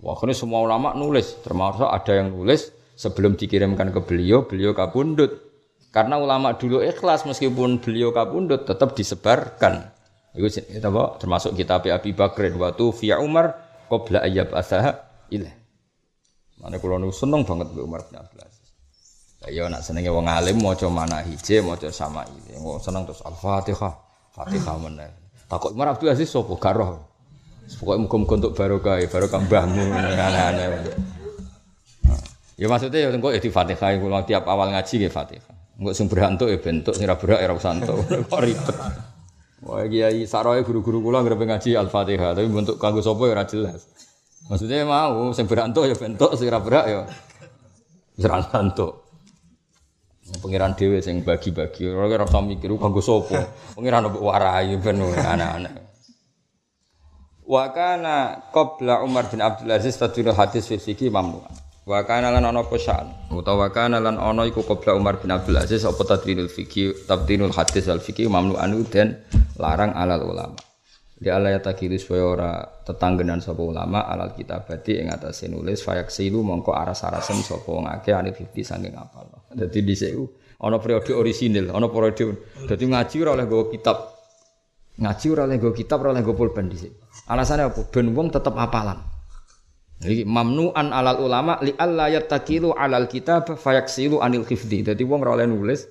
wah ini semua ulama nulis termasuk ada yang nulis sebelum dikirimkan ke beliau beliau kabundut karena ulama dulu ikhlas meskipun beliau kabundut tetap disebarkan itu apa? Termasuk kitab Abi Bakr waktu via Umar qabla ayyab asaha ilah. Mana kalau nu seneng banget be Umar bin Abdul Aziz. Ya nak senenge wong alim maca mana hije maca sama ini. Wong seneng terus Al-Fatihah. Fatihah mana? Takut Umar Abdul Aziz sapa gak. Pokoknya muka-muka untuk barokah, barokah mbahmu, aneh-aneh. Ya maksudnya ya engko ya di Fatihah kula tiap awal ngaji ya Fatihah. Engko sing berantuk ya bentuk sing ora berak ya ora Kok ribet. Wah kiai saroe guru-guru kula nggrepe ngaji Al-Fatihah, tapi bentuk kanggo sapa ya ora jelas. Maksudnya mau sing berantuk ya bentuk sing ora berak ya ora bentuk. Pengiran dhewe sing bagi-bagi, ora ora usah mikir kanggo sapa. Pengiran mbok warai ben anak-anak. Wa kana qabla Umar bin Abdul Aziz tadulul hadis fi fikih. Wa kana lan ana apa sa'an utawa kana lan ana iku qabla Umar bin Abdul Aziz apa tadwinul fikih tabdinul hadis al fikih mamnu'an dan larang alal ulama. Di Allah ya takiru supaya ora tetanggenan sapa ulama alal kitabati ing atase nulis fayak silu mongko aras-arasen sapa wong akeh anil fikih saking apal. Dadi dhisik ana periode orisinil, ana periode dadi ngaji ora oleh nggawa kitab. Ngaji ora oleh nggawa kitab, ora oleh nggawa pulpen dhisik. Alasannya apa? Ben wong tetep apalan. Jadi mamnuan alal ulama li alla yattakilu alal kitab fayaksilu anil khifdi. Jadi wong ora nulis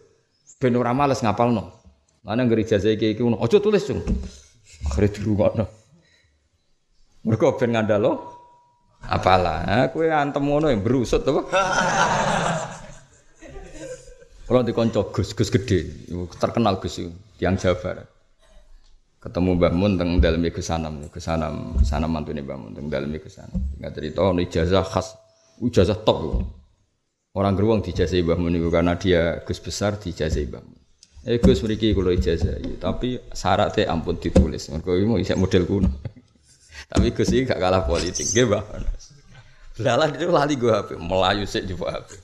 ben ora males ngapalno. Mana gereja saya kayak gitu, ojo tulis cung. Akhirnya dirungokno. Mereka ben ngandalo apalah, aku antem ngono yang berusut apa? Kalau di konco Gus, Gus gede, terkenal Gus tiang Jawa Barat. Ketemu Mbah Mun teng dalem Gus Sanam, Gus Sanam, Sanam mantune Mbah Mun teng dalem Gus Sanam. Enggak cerita ono ijazah khas, ijazah top. Orang geruang dijazah Mbah Mun itu karena dia Gus besar dijazah Mbah Mun. Eh Gus mriki kula ijazah, tapi syaratnya ampun ditulis. Mergo iki mau isek model kuno. tapi Gus iki gak kalah politik, nggih, Mbah. Lalah itu lali gue HP, melayu sik juga HP.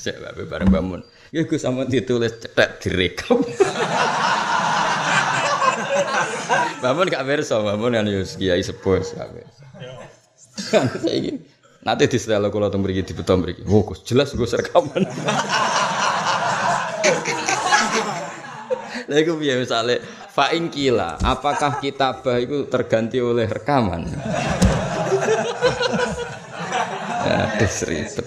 Sik HP bareng bangun. Ya Gus ampun ditulis cetek direkam. Bangun gak berso, bangun kan yo kiai sepuh gak saiki Nanti di setelah kalau tunggu pergi di beton pergi. Oh, jelas gue rekaman. Lah iku piye misale fa kila, apakah kitabah itu terganti oleh rekaman? Aduh ribet.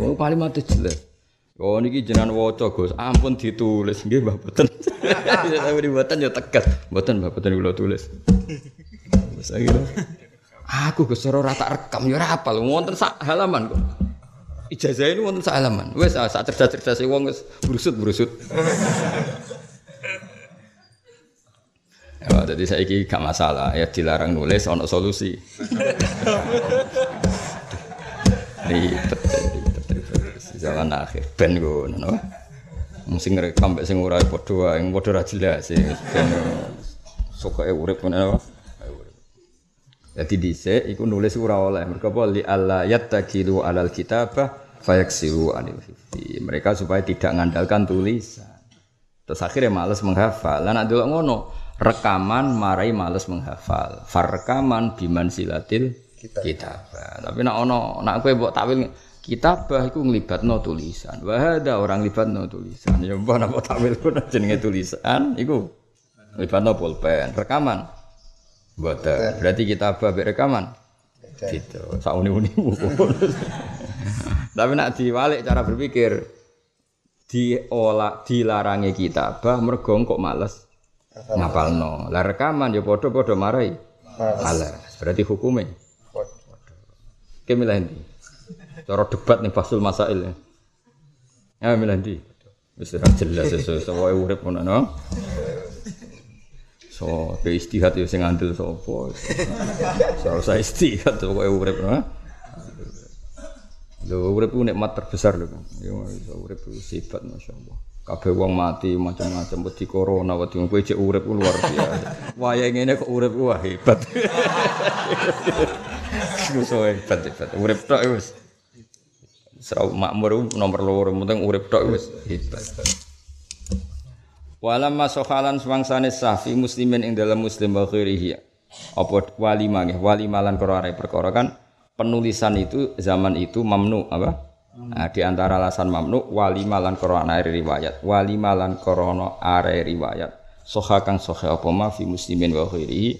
Oh, kalimat jelas. Oh niki jenengan waca Gus, ampun ditulis nggih Mbah boten. Tapi boten ya tegas. Boten Mbah boten kula tulis. Wis Aku Gus ora tak rekam ya ora apal wonten sak halaman kok. Ijazah ini wonten sak halaman. Wis sak cerdas-cerdas wong wis brusut-brusut. Ya, jadi saya ini gak masalah ya dilarang nulis ono solusi. Ribet. Zaman akhir ben ngono no. Sing rekam mek sing ora padha wae, padha ra jelas sing ben sokoke urip ngono. Jadi dhisik iku nulis ora oleh. Mergo apa li alla yattakilu alal kitabah fayaksiru anil hifzi. Mereka supaya tidak mengandalkan tulisan. Terus akhirnya males menghafal. Lah nek delok ngono, rekaman marai males menghafal. Far rekaman biman silatil kitabah. Tapi nek ono nek kowe mbok takwil kitabah iku nglibatno tulisan. Wah ada orang libatno tulisan. Ya mbok nek takwil ku jenenge tulisan iku libatno pulpen. Rekaman Boten. Berarti kita babek rekaman. Gitu. Sauni-unimu. Tapi nak diwalik cara berpikir diolah dilarangi kita bah mergo kok males ngapalno. Lah rekaman ya padha-padha marai. Males. Berarti hukumnya. Oke milih ndi? Cara debat nih fasul masail ya. Ya milih ndi? Wis jelas sesuai urip ngono no. So, ke istihad ya sing ngandel sapa. So, saya istihad pokoke urip ha. Lho urip ku nikmat terbesar lho. Ya iso urip sifat masyaallah. Kabeh wong mati macam-macam wedi corona wedi kowe cek urip ku luar biasa. Waya ngene kok urip wah hebat. So hebat hebat. Urip tok. Serau makmur nomor loro penting urip tok wis hebat. Walam masohalan semangsane safi muslimin ing dalam muslim wa. Apa walima nggih, walima lan perkara perkara kan penulisan itu zaman itu mamnu apa? Nah, di antara alasan mamnu walima lan korona riwayat. Walima lan korona are riwayat. Soha kang soha apa ma fi muslimin wa khairihi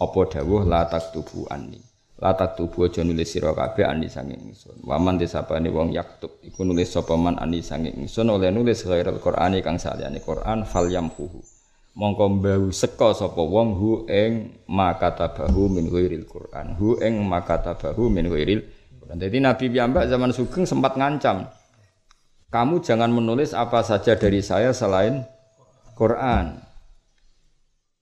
apa dawuh la taktubu anni latak tubuh aja nulis sira kabeh ani sange ingsun. Waman desapane wong yaktub iku nulis sapa man ani sange ingsun oleh nulis ghairul qur'ani kang saliyane Qur'an fal yamhuhu mongko mbau seka sapa wong hu ing makatabahu min ghairil Qur'an hu ing makatabahu min ghairil Qur'an. Dadi Nabi piyambak zaman sugeng sempat ngancam kamu jangan menulis apa saja dari saya selain Quran.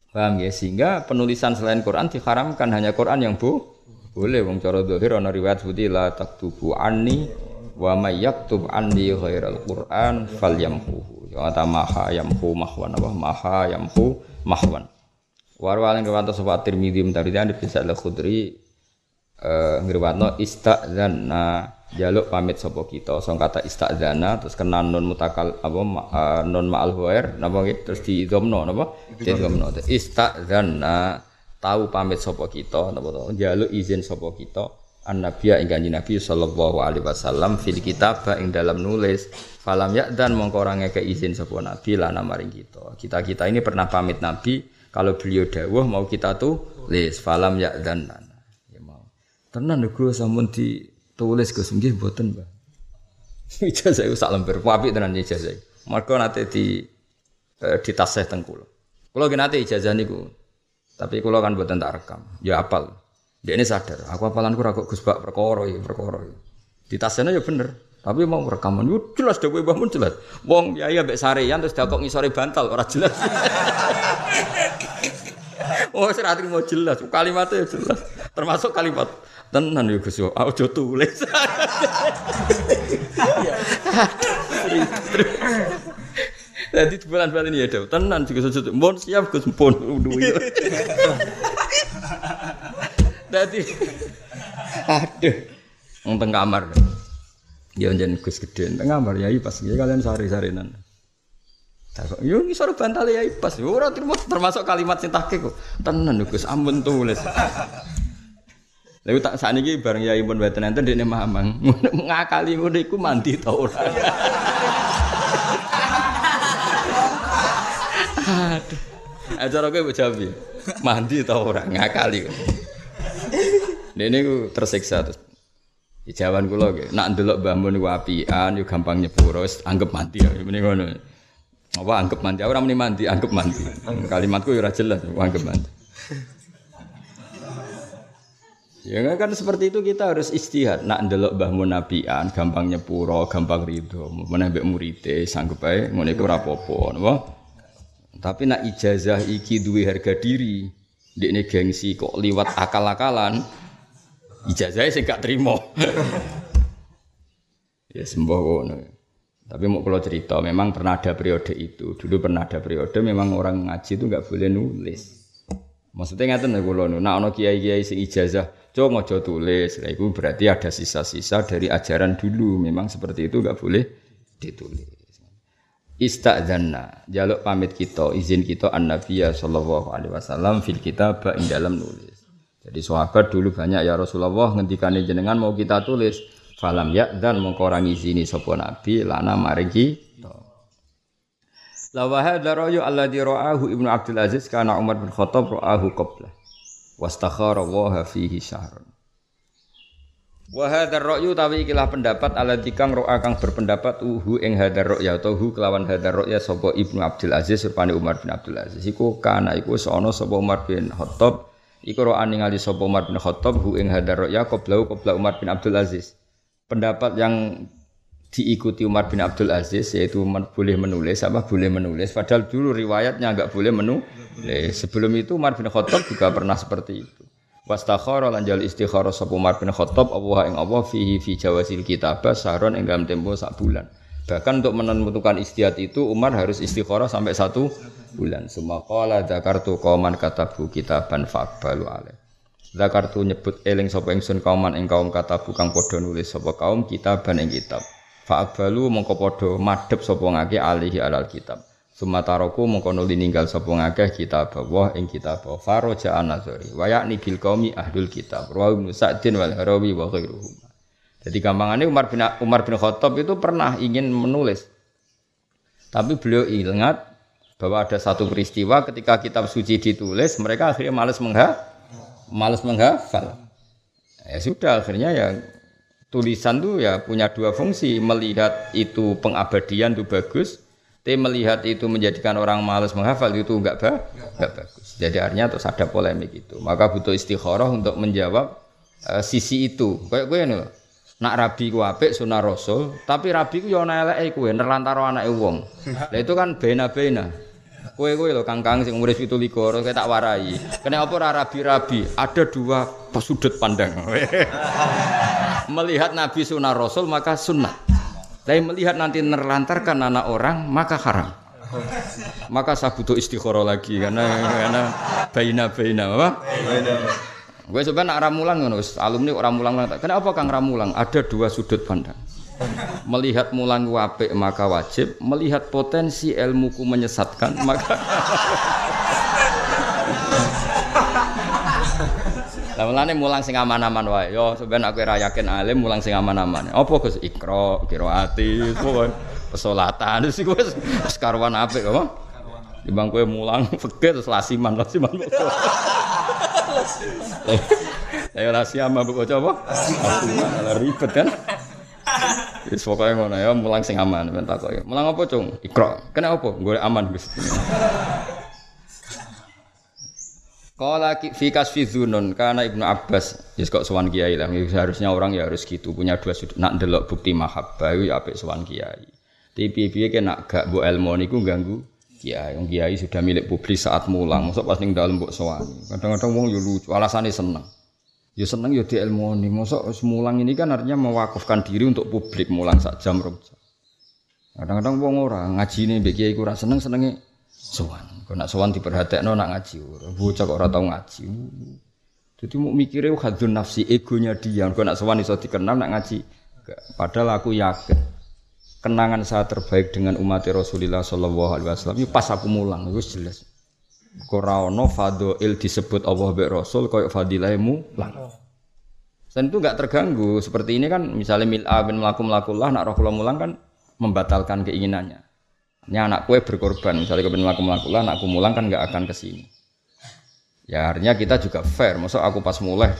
Paham ya? Sehingga penulisan selain Quran diharamkan hanya Quran yang bu boleh wong cara dohir ana riwayat seperti la taktubu anni wa may yaktub anni ghairal Qur'an falyamhu. Ya ta maha yamhu mahwan apa? Maha yamhu mahwan. Warwalin riwayat sapa Tirmidzi mentari dan bisa al Khudri eh ngriwatno istadzanna jaluk pamit sapa kita song kata istadzana terus kena nun mutakal apa uh, nun ma'al huwair napa terus di idhamno napa? Di idhamno istadzanna tahu pamit sapa kita napa to? Izin sapa kita. Annabiya ing kanjeng Nabi sallallahu alaihi wasallam fil kitab ing dalam nulis falam ya dan mongko ora ngeke izin sapa nabi lana maring kita. Kita-kita ini pernah pamit nabi kalau beliau dawuh mau kita tulis falam ya dan ya mau. Tenan lho sampun ditulis Gus. Nggih mboten Mbah ijazah sak lembar. Apik tenan ijazah mergo nate di eh, ditasih teng kula. Kula nate ijazah niku tapi kalau kan buatan tak rekam, ya apal. Dia ini sadar, aku apalan kurang kok Gus Bak ya. Di tasnya ya bener, tapi mau rekaman yo jelas dhewe bangun jelas. Wong ya ya mbek terus dakok ngisore bantal ora jelas. oh ora mau jelas, kalimatnya jelas. Termasuk kalimat tenan ya Gus, aja tulis. Jadi bulan bulan ini ya, tenan juga sesuatu. Mohon siap Gus, pun duit. Jadi, aduh, teng kamar. Ya jangan Gus gede, teng kamar ya pas ya kalian sari-sarinan. Takok, yo ngisor bantal ya pas. Ora termasuk kalimat sing tahke kok. Tenan Gus, ampun tulis. Lalu tak saat ini bareng ya ibu wetan enten dia mamang ngakali ngono iku mandi tau ora. Aduh. Acara kowe jawab Mandi tau ora ngakali. Dene ku tersiksa terus. Jawaban kula nggih, nak ndelok Mbah Mun apian gampang nyepuro anggap mandi ya ngono. Apa anggap mandi? Ora muni mandi, anggap mandi. Kalimatku ora jelas, anggap mandi. Ya kan seperti itu kita harus istihad. Nak ndelok Mbah Mun apian, gampang nyepuro, gampang ridho. Menembek murite sanggup ae ngene iku ora apa-apa, napa? Tapi nak ijazah iki duwe harga diri, ndekne gengsi kok liwat akal-akalan, ijazahnya sih gak terima. ya sembuh ngono. Tapi mau kalau cerita, memang pernah ada periode itu. Dulu pernah ada periode memang orang ngaji itu nggak boleh nulis. Maksudnya nggak tahu kalau nah ono kiai kiai sing ijazah, coba ngojo tulis. Nah, itu berarti ada sisa-sisa dari ajaran dulu. Memang seperti itu nggak boleh ditulis. Istadzanna, jaluk pamit kita, izin kita an Nabiya sallallahu alaihi wasallam fil kitab ing dalam nulis. Jadi sahabat dulu banyak ya Rasulullah ngendikane jenengan mau kita tulis falam ya dan mengkorangi sini sapa nabi lana maring kita. La wa hadza ra'yu alladhi ra'ahu Ibnu Abdul Aziz kana Umar bin Khattab ra'ahu qabla. Wastakhara Allah fihi syahrun. Wa hadzal ra'yu tawi ikilah pendapat alladzi kang ro'a kang berpendapat uhu ing hadzal ra'ya atau hu kelawan hadzal ra'ya sapa Ibnu Abdul Aziz rupane Umar bin Abdul Aziz iku kana iku sono sapa Umar bin Khattab Iku ro'an ningali sapa Umar bin Khattab hu ing hadar ya qablau qabla Umar bin Abdul Aziz. Pendapat yang diikuti Umar bin Abdul Aziz yaitu boleh menulis apa boleh menulis padahal dulu riwayatnya enggak boleh menulis. Sebelum itu Umar bin Khattab juga pernah seperti itu. Wastakhara lan jal istikharah sapa Umar bin Khattab Allah ing Allah fihi fi jawazil kitabah sahron ing dalam tempo sak bulan. Bahkan untuk menentukan istiad itu Umar harus istikharah sampai satu bulan. Semua kala zakartu kauman katabu kitaban fakbalu ale. Zakartu nyebut eling sapa ingsun kauman ing kaum katabu kang padha nulis sapa kaum kitaban ing kitab. Fakbalu mongko padha madhep sapa ngake alihi alal kitab. Sumataroku mongko nuli ninggal sapa ngakeh kitab Allah ing kitab Faroja an-Nazari wa yakni bil qaumi ahlul kitab. Rawi Ibnu Sa'din wal Harawi wa ghairuhum. Jadi gampangannya Umar bin Umar bin Khattab itu pernah ingin menulis. Tapi beliau ingat bahwa ada satu peristiwa ketika kitab suci ditulis, mereka akhirnya malas mengha malas menghafal. Ya sudah akhirnya ya tulisan tuh ya punya dua fungsi, melihat itu pengabadian itu bagus, tapi melihat itu menjadikan orang malas menghafal itu enggak ba enggak bagus. Jadi artinya terus ada polemik itu. Maka butuh istikharah untuk menjawab uh, sisi itu. Kayak gue nih Nak rabi ku apik sunah rasul, tapi rabi ku yo ana eleke kowe nerlantaro anake wong. Lah itu kan bena-bena. Kowe kowe lho kangkang sing umur 17 kowe tak warai. Kene apa rabi-rabi? Ada dua sudut pandang. melihat nabi sunah rasul maka sunnah. Tapi melihat nanti nerlantarkan anak orang maka haram. Maka saya butuh istikharah lagi karena karena apa? Baina. Gue sebenarnya nak ramulang ngono, alumni orang mulang Kenapa kang ramulang? Ada dua sudut pandang. Melihat mulang wape maka wajib, melihat potensi ilmuku menyesatkan maka Lah mulane mulang sing aman-aman wae. Yo sebenarnya aku ora yakin alim mulang sing aman-aman. Apa Gus ikra, qiraati, pokoke pesolatan wis iku wis karuan apik apa? Timbang kowe mulang fikih terus lasiman, lasiman. Ayo rahasia mabuk bocah apa? Malah ribet kan? Wis pokoke ngono ya, mulang sing aman ben takoki. Mulang apa, Cung? Ikra. Kena apa? Golek aman Gus. Kala fi kasfi dzunun karena Ibnu Abbas ya kok sowan kiai lah seharusnya orang ya harus gitu punya dua sudut nak ndelok bukti mahabbah ya apik sowan kiai. Tapi piye-piye nak gak mbok ilmu niku ganggu kiai, yang kiai sudah milik publik saat mulang, masuk pas ning dalam mbok sowani. Kadang-kadang wong yo lucu, alasannya seneng. Ya seneng ya diilmoni. Mosok mulang ini kan artinya mewakafkan diri untuk publik mulang sak jam rong. Kadang-kadang wong ora ngaji ini mbek kiai ora seneng senenge sowan. Kok nak sowan diperhatekno nak ngaji ora. Bocah kok ora tau ngaji. Jadi mau mikirnya hadun nafsi egonya dia. Kok nak sowan iso dikenal nak ngaji. Padahal aku yakin kenangan saya terbaik dengan umat Rasulullah Shallallahu Alaihi Wasallam. Pas aku mulang, itu jelas. Korano il disebut Allah be Rasul koyok fadilahmu lang. Dan itu nggak terganggu. Seperti ini kan misalnya mil'a bin melaku melakulah nak roh mulang kan membatalkan keinginannya. Ini anak kue berkorban. Misalnya kau melaku melakulah, anakku mulang kan nggak akan ke sini. Ya artinya kita juga fair. Maksud aku pas mulai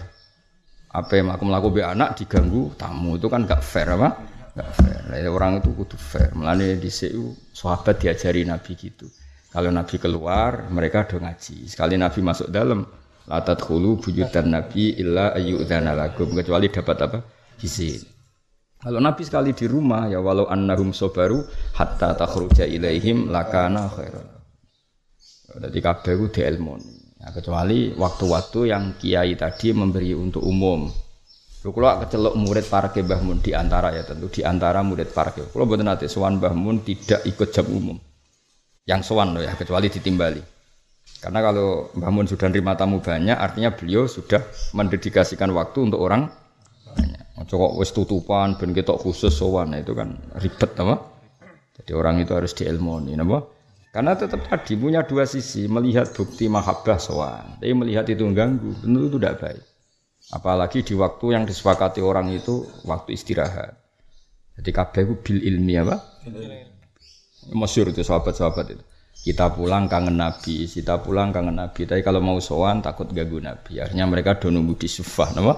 apa yang aku melakukan be anak diganggu tamu itu kan nggak fair apa? Nggak fair. Nah, orang itu kudu fair. Melani di CU sahabat diajari Nabi gitu. Kalau Nabi keluar, mereka do ngaji. Sekali Nabi masuk dalam, latat hulu buyutan Nabi illa ayyudana lakum. Kecuali dapat apa? Izin. Kalau Nabi sekali di rumah, ya walau annahum sobaru hatta takhruja ilaihim lakana khairan. Jadi kabeh ku dielmoni. Ya, kecuali waktu-waktu yang kiai tadi memberi untuk umum. Lu kalau kecelok murid para Mbah Mun di antara ya tentu di antara murid para Kalau buat nanti Swan Mbah Mun tidak ikut jam umum yang sowan ya kecuali ditimbali. Karena kalau Mbah Mun sudah nerima tamu banyak, artinya beliau sudah mendedikasikan waktu untuk orang banyak. Cokok wis tutupan ben ketok khusus sowan nah, itu kan ribet apa? Jadi orang itu harus diilmoni, napa? Karena tetap tadi punya dua sisi, melihat bukti mahabbah sowan, tapi melihat itu mengganggu, tentu itu tidak baik. Apalagi di waktu yang disepakati orang itu waktu istirahat. Jadi kabeh bil ilmi apa? Masyur itu sahabat-sahabat itu. Kita pulang kangen Nabi, kita pulang kangen Nabi. Tapi kalau mau sowan takut ganggu Nabi. Akhirnya mereka do di sufah, nama?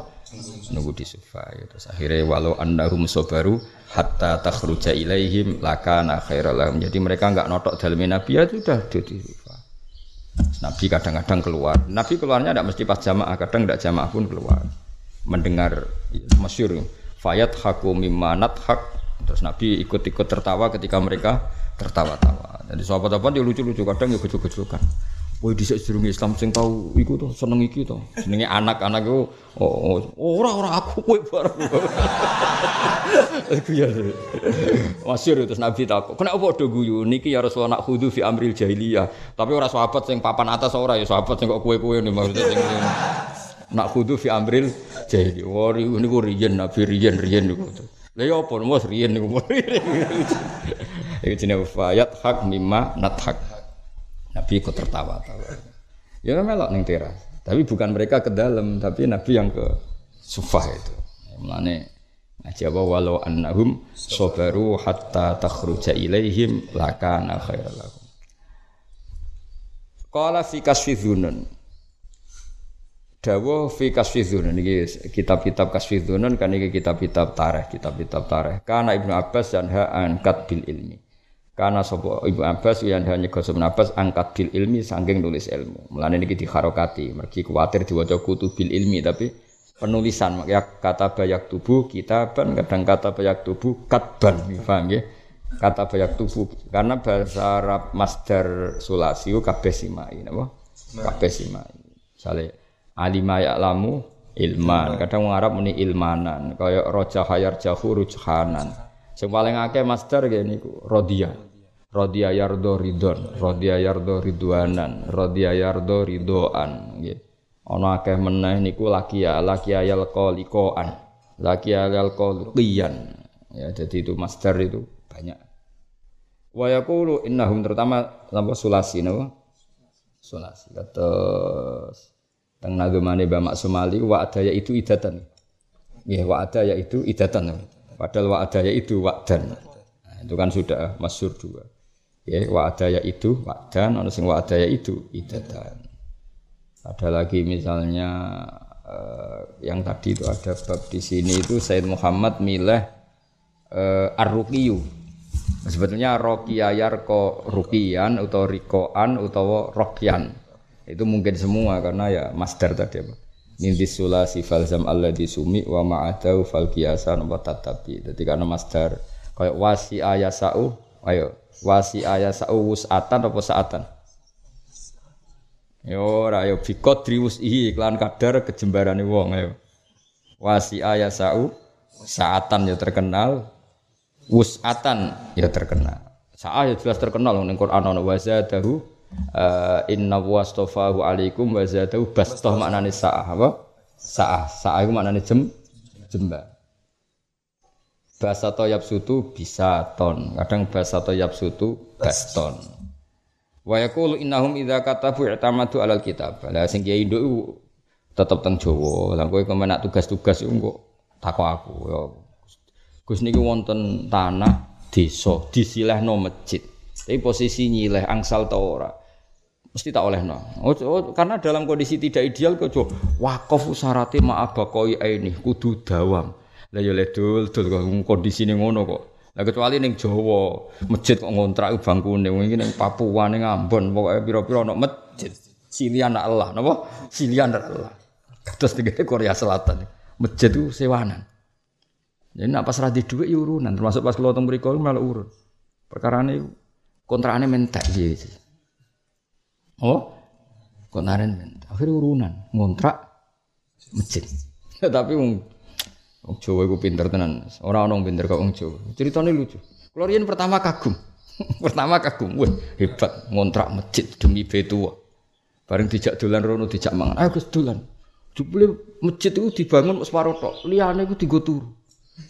Nunggu di sufah. Ya. Terus akhirnya walau annahum sobaru hatta takhruja ilaihim lakana khairalahum. Jadi mereka enggak notok dalam Nabi ya sudah di. Nabi kadang-kadang keluar. Nabi keluarnya tidak mesti pas jamaah, kadang tidak jamaah pun keluar. Mendengar masyur. Fayat haku mimanat hak. Terus Nabi ikut-ikut tertawa ketika mereka tertawa-tawa. Jadi sahabat-sahabat dia lucu-lucu kadang ya gejol-gejolkan. Woi di sedurung Islam sing tahu iku tuh seneng iki tuh. Senenge anak-anak itu oh, oh ora ora aku kowe bareng. Iku ya. Masyhur terus Nabi takut. Kenapa padha guyu niki ya Rasulullah nak khudu fi amril jahiliyah. Tapi ora sahabat sing papan atas ora ya sahabat sing kok kowe-kowe nih maksudnya sing nak khudu fi amril jahiliyah. Wah niku riyen Nabi riyen riyen niku. Lah ya apa mos riyen niku. Itu jenenge fayat hak mimma hak. Nabi ikut tertawa-tawa. Ya melok ning teras. Tapi bukan mereka ke dalam, tapi Nabi yang ke sufah itu. Mulane ngaji apa walau annahum sabaru hatta takhruja ilaihim lakana khairal lahum. Qala fi kasfi dzunun. Dawa fi kasfi iki kitab-kitab kasfi dzunun kan iki kitab-kitab tarikh, kitab-kitab tarikh. Kana Ibnu Abbas dan ha an bil ilmi. Karena sopo Ibu Abbas yang hanya gosok Abbas angkat bil ilmi sanggeng nulis ilmu. Mulane niki diharokati, mergi kuwatir diwaca kutu bil ilmi tapi penulisan ya kata bayak tubuh kita kitaban kadang kata bayak tubuh katban paham ya? Kata bayak tubuh karena bahasa Arab masdar sulasi kabeh simai napa? Kabeh simai. Misale alima lamu ilman. Kadang wong Arab muni ilmanan kaya roja hayar jahu rujhanan. Sing paling akeh masdar niku rodiyah Rodia yardo ridon, rodia yardo ridwanan, rodia yardo ridoan. Gitu. Ono akeh meneh niku laki ya, laki ya likoan, laki ya liyan. Ya, jadi itu master itu banyak. Wa yaqulu innahum terutama napa sulasi napa? Sulasi. Terus teng nagemane Mbak Maksumali wa adaya itu idatan. Ya wa adaya itu idatan. Padahal wa adaya itu wakdan. Nah, itu kan sudah masyhur dua. Ya, wa'adaya itu wa'dan, ono sing wa'adaya itu idatan. Ada lagi misalnya uh, yang tadi itu ada bab di sini itu Said Muhammad milih uh, ar-ruqiyu. Sebetulnya rokiya yarko rukian atau rikoan atau rokyan. Itu mungkin semua karena ya masdar tadi apa. Ninti sulasi falzam Allah disumi wa ma'adau fal kiasan wa tatabi. Jadi karena masdar kayak wasi ayasau ayo Wasi ayah saus atan apa saatan? Yo ora yo bikot driwus ihi iklan kadar kejembarane wong ayo. Wasi ayah sau saatan ya terkenal. Wusatan ya terkenal. Sa'a ya jelas terkenal ning Quran ana wazadahu uh, inna wastofahu alaikum wazadahu bastoh maknane sa'ah apa? Sa'ah. Sa'ah itu maknane jem jembar. Bahasa toyab sutu bisa ton, kadang bahasa toyab sutu baston. Wa yaqulu innahum idza katabu i'tamadu alal kitab. Lah sing kiai nduk tetep teng Jawa. Lah kowe kemenak tugas-tugas iku kok takok aku ya. Gus niki wonten tanah desa disilehno masjid. Tapi posisi nyileh angsal ta ora. Mesti tak olehno. Oh, oh, karena dalam kondisi tidak ideal kok wakaf syaratnya ma'abakoi ini kudu dawam. Lah ya ledul dul kok kondisine ngono kok. Lah kecuali ning Jawa, masjid kok ngontrak bangkune iki ning Papua ning Ambon pokoke pira-pira ana masjid. Silian Allah, napa? Silian Allah. Terus di Korea Selatan. Masjid itu sewanan. Jadi nak pas radhi duit ya urunan, termasuk pas kalau teng mriku malah urun. Perkara ini kontrakane mentek gitu. Oh, kontrakane mentek. Akhirnya urunan, ngontrak masjid. Tapi wong Jawa iku pinter tenan. Ora ono pinter kok wong Jawa. Ceritane lucu. Kulo riyen pertama kagum. pertama kagum, wah hebat ngontrak masjid demi betua. Bareng dijak dolan rono dijak mangan. Ayo Gus dolan. Jupule masjid itu dibangun separuh tok. Liyane iku digo turu.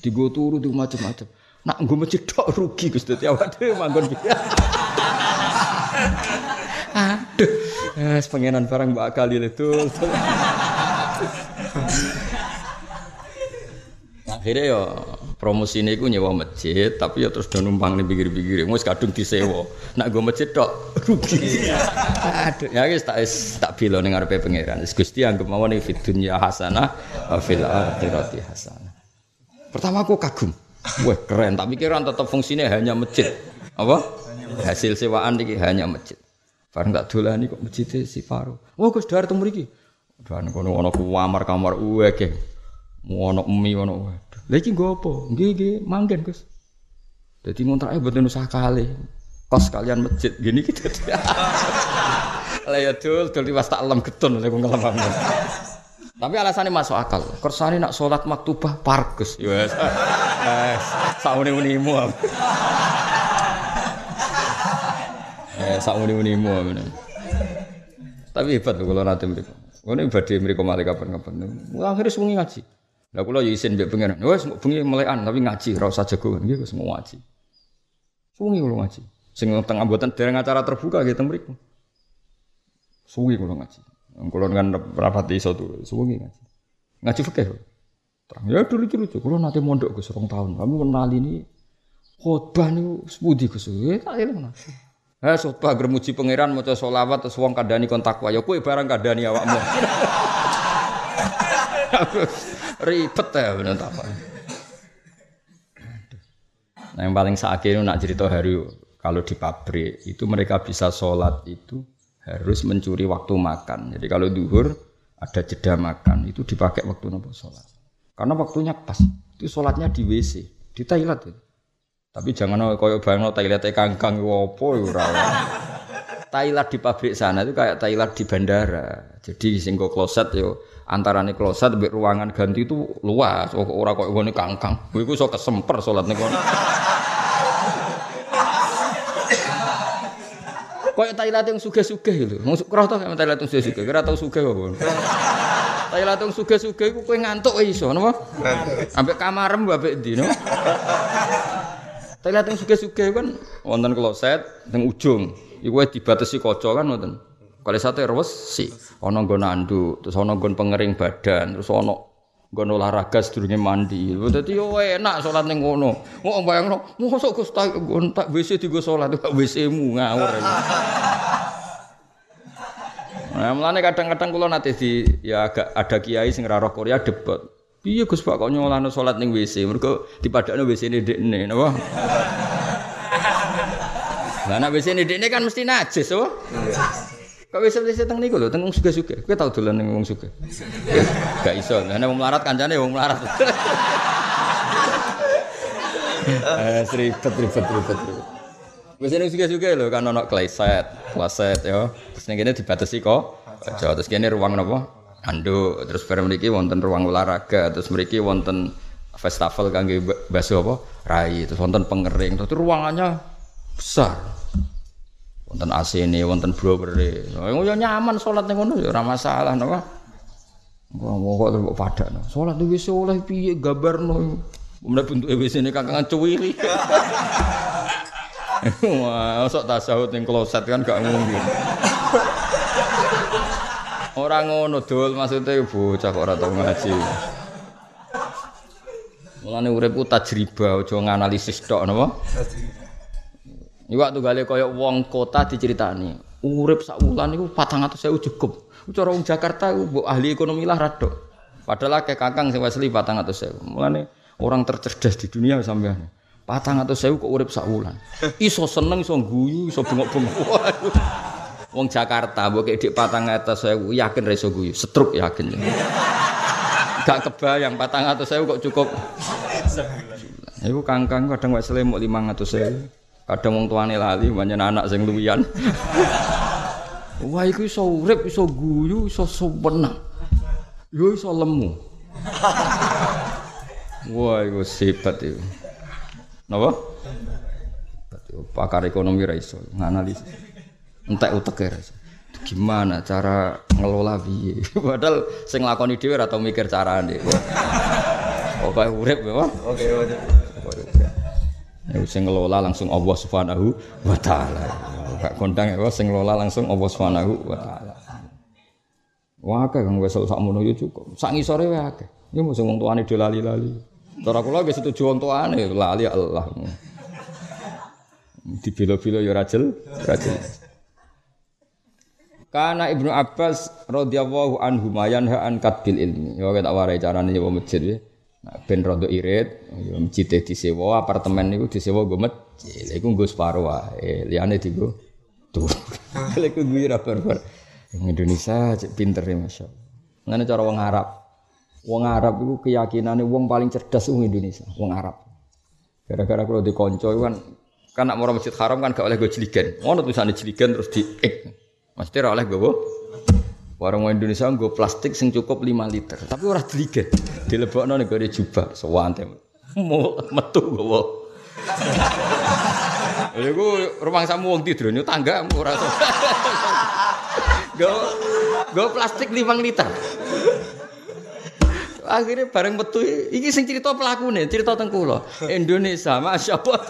Digo turu di macam-macam. Nak nggo masjid tok rugi Gus dadi awak dhewe manggon piye. Aduh. Eh, pengenan barang mbak kali itu. Akhirnya ya promosi ini gue nyewa masjid tapi ya terus udah numpang nih pikir-pikir mau kadung disewa. Nak gue masjid tok rugi. Aduh. Ya guys tak tak bilo nih ngarepe pangeran. Gusti anggap mau nih fit dunia hasanah fil akhirati hasanah. Pertama aku kagum. Wah keren. Tapi kira tetap fungsinya hanya masjid. Apa? Hasil sewaan ini hanya masjid. Bareng tak nih kok masjidnya si Faro. Wah gus dar temu iki. Dan kono ono kamar kamar uwe ke ono mie ono lagi gue apa? Nggih nggih manggen Gus. Dadi ngontake mboten usah kali. Kos kalian masjid gini gitu. Lah ya dul, dul liwas tak lem getun lek ngelem amun. Tapi alasannya masuk akal. Kersane nak sholat maktubah parkes. Ya. Wes, sauni-unimu. Eh, sauni-unimu. Tapi hebat kalau nanti mereka. Ini ibadah mereka malah kapan-kapan. Akhirnya semuanya ngaji. Lah kula ya isin mbek pengen. Wes bengi melekan tapi ngaji ora usah jago. Nggih wis mau ngaji. Suwi kula ngaji. Sing tengah mboten dereng acara terbuka nggih teng mriku. Suwi kula ngaji. Kula kan rapat iso tuh, suwi ngaji. Ngaji fikih. Terang ya dulu lucu Kula nate mondok Gus rong tahun. Kami kenal ini khotbah niku sepudi Gus. Ya tak eling. Ha khotbah gremuji pangeran maca selawat terus wong kandhani kon takwa. Ya kowe barang kandhani awakmu. Ribet ya bener apa. Nah yang paling sakit nak cerita hari kalau di pabrik itu mereka bisa sholat itu harus mencuri waktu makan. Jadi kalau duhur ada jeda makan itu dipakai waktu nopo sholat. Karena waktunya pas. Itu sholatnya di WC di toilet itu. Tapi jangan koyo bang toilet kangkang wopo ora. Toilet di pabrik sana itu kayak toilet di bandara. Jadi singgo kloset yo antara nih kloset mbek ruangan ganti itu luas oh, ora kok ngene kangkang kowe iku iso kesemper salat ning kono Thailand yang suge-suge lho. Mau kerah to kayak Thailand yang suge-suge. Kira tau suge apa? Thailand yang suge-suge iku kowe ngantuk iso napa? Ambek kamarem mbek ndi no? Thailand yang suge-suge kan wonten kloset teng ujung. Iku dibatasi kaca kan wonten. Kali sate si, ono nggon nandu, terus ono nggon pengering badan, terus ono nggon olahraga sedurunge mandi. Dadi yo enak salat ning ngono. Kok bayangno, mosok Gus tak nggon tak WC digo salat kok WC-mu ngawur. Nah, mulane kadang-kadang kula nate di ya agak ada kiai sing roh Korea debat. Piye Gus Pak kok nyolano salat ning WC? Mergo dipadakno WC-ne dekne, napa? Lah nek WC-ne dekne kan mesti najis, oh. Kok wis wis teng niku lho, teng wong sugih-sugih. Kowe tau dolan ning wong sugih? Gak iso. Lah nek wong melarat kancane wong melarat. Eh, ribet ribet ribet. Wis ini juga-juga lho kan ono kleset, kleset ya. Terus ning kene dibatasi kok. Aja terus kene ruang napa? Anduk, terus bareng mriki wonten ruang olahraga, terus mriki wonten festival kangge baso apa? Rai, terus wonten pengering, terus ruangannya besar. Wonten AC ini, wonten blowere. Ya nyaman salat ning ngono ya ora masalah. Wah, kok terus padakno. Salat wis oleh piye gambarno. Kemudian bentuk WC ini kakangan cuwili. Wah, sok tasawuf ning kloset kan gak mungkin. Orang ngono dul maksudnya bocah kok ora tau ngaji. Mulane urip ku tajriba aja nganalisis tok napa? Iki waktu gale kaya wong kota diceritani. Urip sak wulan niku 400.000 cukup. Cara wong Jakarta mbok ahli ekonomi lah radok. Padahal akeh kakang sing asli 400.000. Mulane orang tercerdas di dunia sampean. patang atau sewu kok urip sak wulan. Iso seneng, iso guyu, iso bengok-bengok. Wong Jakarta mbok dik patang atau sewu yakin ra iso guyu, setruk yakin. Gak kebayang patang atau sewu kok cukup. Iku kangkang kadang wis selemuk limang atau sewu. Kadang wong tuane lali, banyak anak sing luwian. Wah, iku iso urip, iso guyu, iso sopenang. Yo iso lemu. Wah, iku sifat itu. Napa? Pakar ekonomi ra iso nganalisis. Entek utek ra iso. Gimana cara ngelola piye? Padahal sing nglakoni dhewe ora tau mikir carane. Oke urip ya, Oke, oke. Ya sing ngelola langsung Allah Subhanahu wa taala. Gak kondang ya sing ngelola langsung Allah Subhanahu wa taala. Wah, akeh kang wis sak mono yo cukup. Sak ngisore wae akeh. Ya mung wong tuane do lali-lali. Cara kula nggih setuju wong tuane lali Allah. Dibilo-bilo ya rajel, rajel. Karena Ibnu Abbas radhiyallahu anhu mayan an kadbil ilmi. Ya tak warai carane nyewa masjid ya. Nah, ben rada irit, masjid disewa, apartemen niku disewa nggo masjid. Iku nggo separo wae, liyane dienggo tuh. Lha iku gue ra barbar. Indonesia cek pinter ya masyaallah. Ngene cara wong Arab. Wong Arab itu keyakinannya wong paling cerdas wong Indonesia, wong Arab. Gara-gara kalau di konco kan kan nak mau masjid haram kan gak oleh gue jeligen. Ngono tulisannya jeligen terus di ek. Mesti oleh gue Warung Indonesia gue plastik sing cukup 5 liter. Tapi orang jeligen. Dilebokno nek gue jubah sewante. Mau metu gue. Ya gue rumah samu wong tidur nyu tangga ora. Gue gue plastik 5 liter akhirnya bareng metu iki sing cerita pelakune cerita teng kula Indonesia masyaallah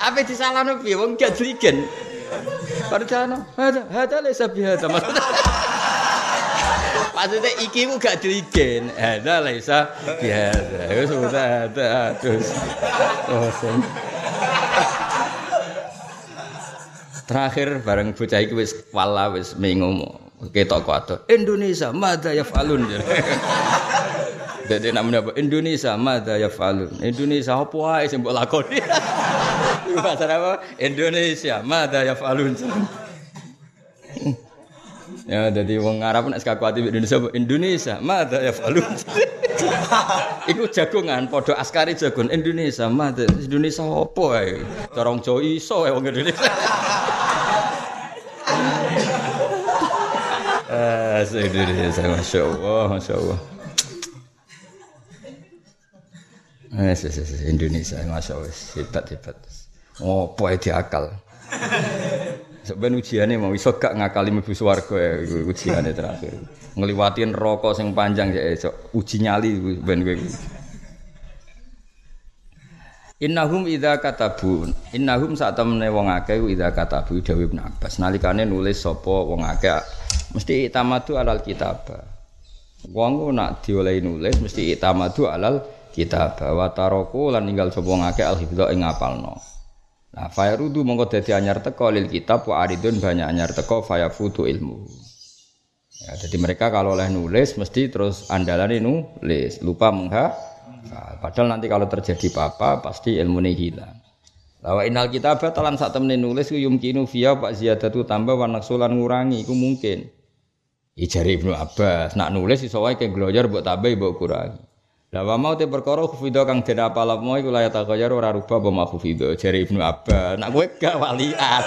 apa disalahno piye wong gak jligen Padahal ada ada lesa biasa maksudnya maksudnya iki mu gak jligen ada lesa biasa ya sudah ada terus terakhir bareng bocah iki wis wala wis mengomo ketok kuat Indonesia mada ya falun jadi namanya apa Indonesia mada ya falun Indonesia apa aja sih mbok lakoni bahasa apa Indonesia mada ya falun ya jadi wong Arab nek kuat Indonesia Indonesia mada ya falun Iku jagongan, podo askari jagon Indonesia, mada Indonesia apa ae? Corong Jawa iso wong Indonesia. Ah, Indonesia, masya Allah, masya Allah. Eh, Indonesia, masya Allah, hebat hebat. Oh, poe diakal. Sebenarnya ujiannya mau iso gak ngakali mlebu swarga ya ujiannya terakhir. Ngliwatin rokok sing panjang ya esok uji nyali ben kowe. Innahum idza katabu innahum saat temene wong akeh idza katabu Dewi Ibnu Abbas nalikane nulis sapa wong akeh mesti itamadu alal kitab. Wong nak diolehi nulis mesti itamadu alal kitab wa taraku lan ninggal sapa wong akeh al hifdha ing ngapalno. Nah, fayrudu mongko dadi anyar teko lil kitab wa aridun banyak anyar teko fayafutu ilmu. Ya, jadi mereka kalau oleh nulis mesti terus andalan nulis, lupa mengha Nah, padahal nanti kalau terjadi apa-apa pasti ilmu ini hilang. Lawa inal kita batalan saat temen nulis yumkinu via pak ziyadatu tambah warna sulan ngurangi ku mungkin. Ijari Ibnu Abbas nak nulis iso wae ke gloyor buat tambah buat kurangi. Lah wa mau te perkara khufidho kang den apalapmo iku la yataghayyar ora rubah apa khufidho jare Ibnu Abbas. Nak kowe gak walian.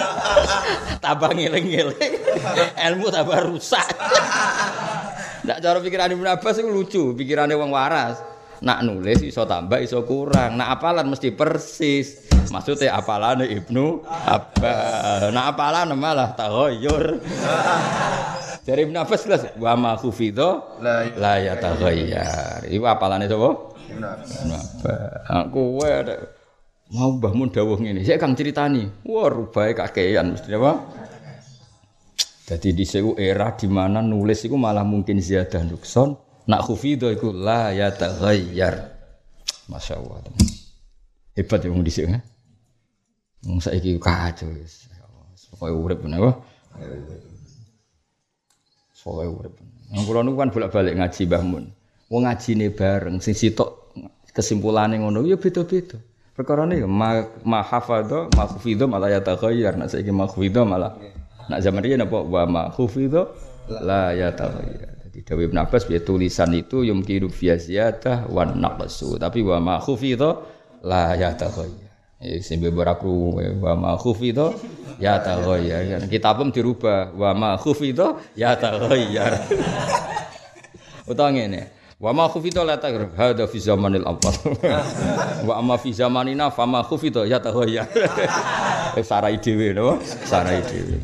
tambah ngeling-ngeling. Ilmu tambah rusak. Nak cara pikiran Ibnu Abbas iku lucu, pikirane wong waras. Nak nulis iso tambah iso kurang. Nak apalan mesti persis. Maksudnya apalane Ibnu Abbas. Nak apalan malah taghayyur. Dari Ibnu Abbas jelas wa ma khufidho la ya taghayyar. Iku apalane sapa? Ibnu Abbas. Aku kowe mau Mbah Mun dawuh ngene. Sik Kang critani. Wah rubahe kakean mesti apa? Jadi di era di mana nulis itu malah mungkin ziyadah nukson. Nak khufidho iku la ya taghayyar. Masya Allah. Hebat ya wong dhisik ya. Wong saiki kacau wis. Pokoke urip menapa? Pokoke urip. Yang kula niku kan bolak-balik ngaji Mbah Mun. Wong ngajine bareng sing sitok kesimpulane ngono ya beda-beda. Perkara ne ma ma hafadha ma khufidha malah ya taghayyar. Nak saiki ma khufidha malah nak zaman riyen apa wa ma khufidha la ya taghayyar. Jadi Dawi Ibn Abbas ya tulisan itu yumkinu fi ziyadah wan naqsu. Tapi wa ma khufidha la ya taghayyar. Ya sing beberapa wa ma khufidha ya taghayyar. Kitabem dirubah wa ma khufidha ya taghayyar. Utawa ngene. Wa ma khufidha la taghayyar. Hada fi zamanil awwal. Wa amma fi zamanina fa ma khufidha ya taghayyar. Sarai dhewe no, sarai dhewe.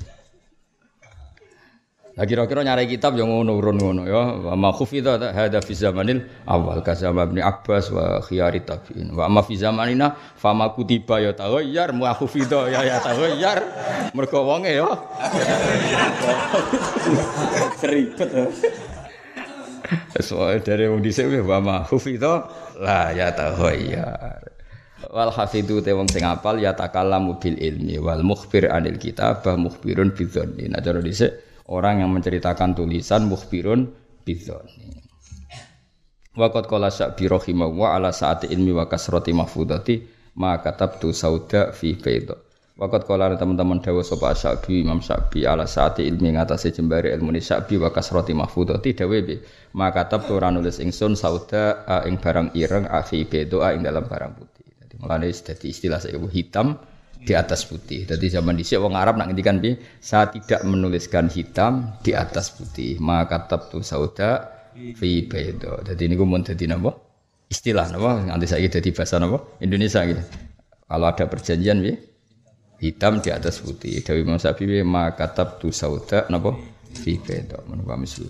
Lah kira-kira nyari kitab yang ngono urun ngono ya. Wa ma khufidha hada fi zamanil awal ka zaman Ibnu Abbas wa khiyari tabi'in. Wa ma fi zamanina fa ma kutiba ya taghayyar mu khufidha ya ya taghayyar. Mergo wonge ya. Seribet. Soal dari wong dhisik wa ma khufidha la ya taghayyar. Wal hafidhu te wong sing apal ya takallamu bil ilmi wal mukhbir anil kitabah mukhbirun bidzanni. Nah cara dhisik orang yang menceritakan tulisan mukhbirun bidzoni. Waqat qala Sa'bi rahimah wa ala saati ilmi wa kasrati mahfudati ma katabtu sauda fi bayda. Waqat qala teman-teman dawuh sapa Sa'bi Imam Sa'bi ala saati ilmi ngatasé jembare ilmu ni Sa'bi wa kasrati mahfudati dawe be ma katabtu ora nulis ingsun sauda ing barang ireng afi bayda ing dalam barang putih. Jadi mulane dadi istilah saya hitam di atas putih. Jadi zaman dhisik wong Arab nak ngendikan piye? Saya tidak menuliskan hitam di atas putih. Maka tab tu sauda fi bayda. Jadi niku mun dadi napa? Istilah napa? Nanti saya dadi bahasa napa? Indonesia gitu. Kalau ada perjanjian piye? Hitam di atas putih. Dewi Imam Syafi'i maka tab tu sauda napa? Fi bayda. Menapa misal.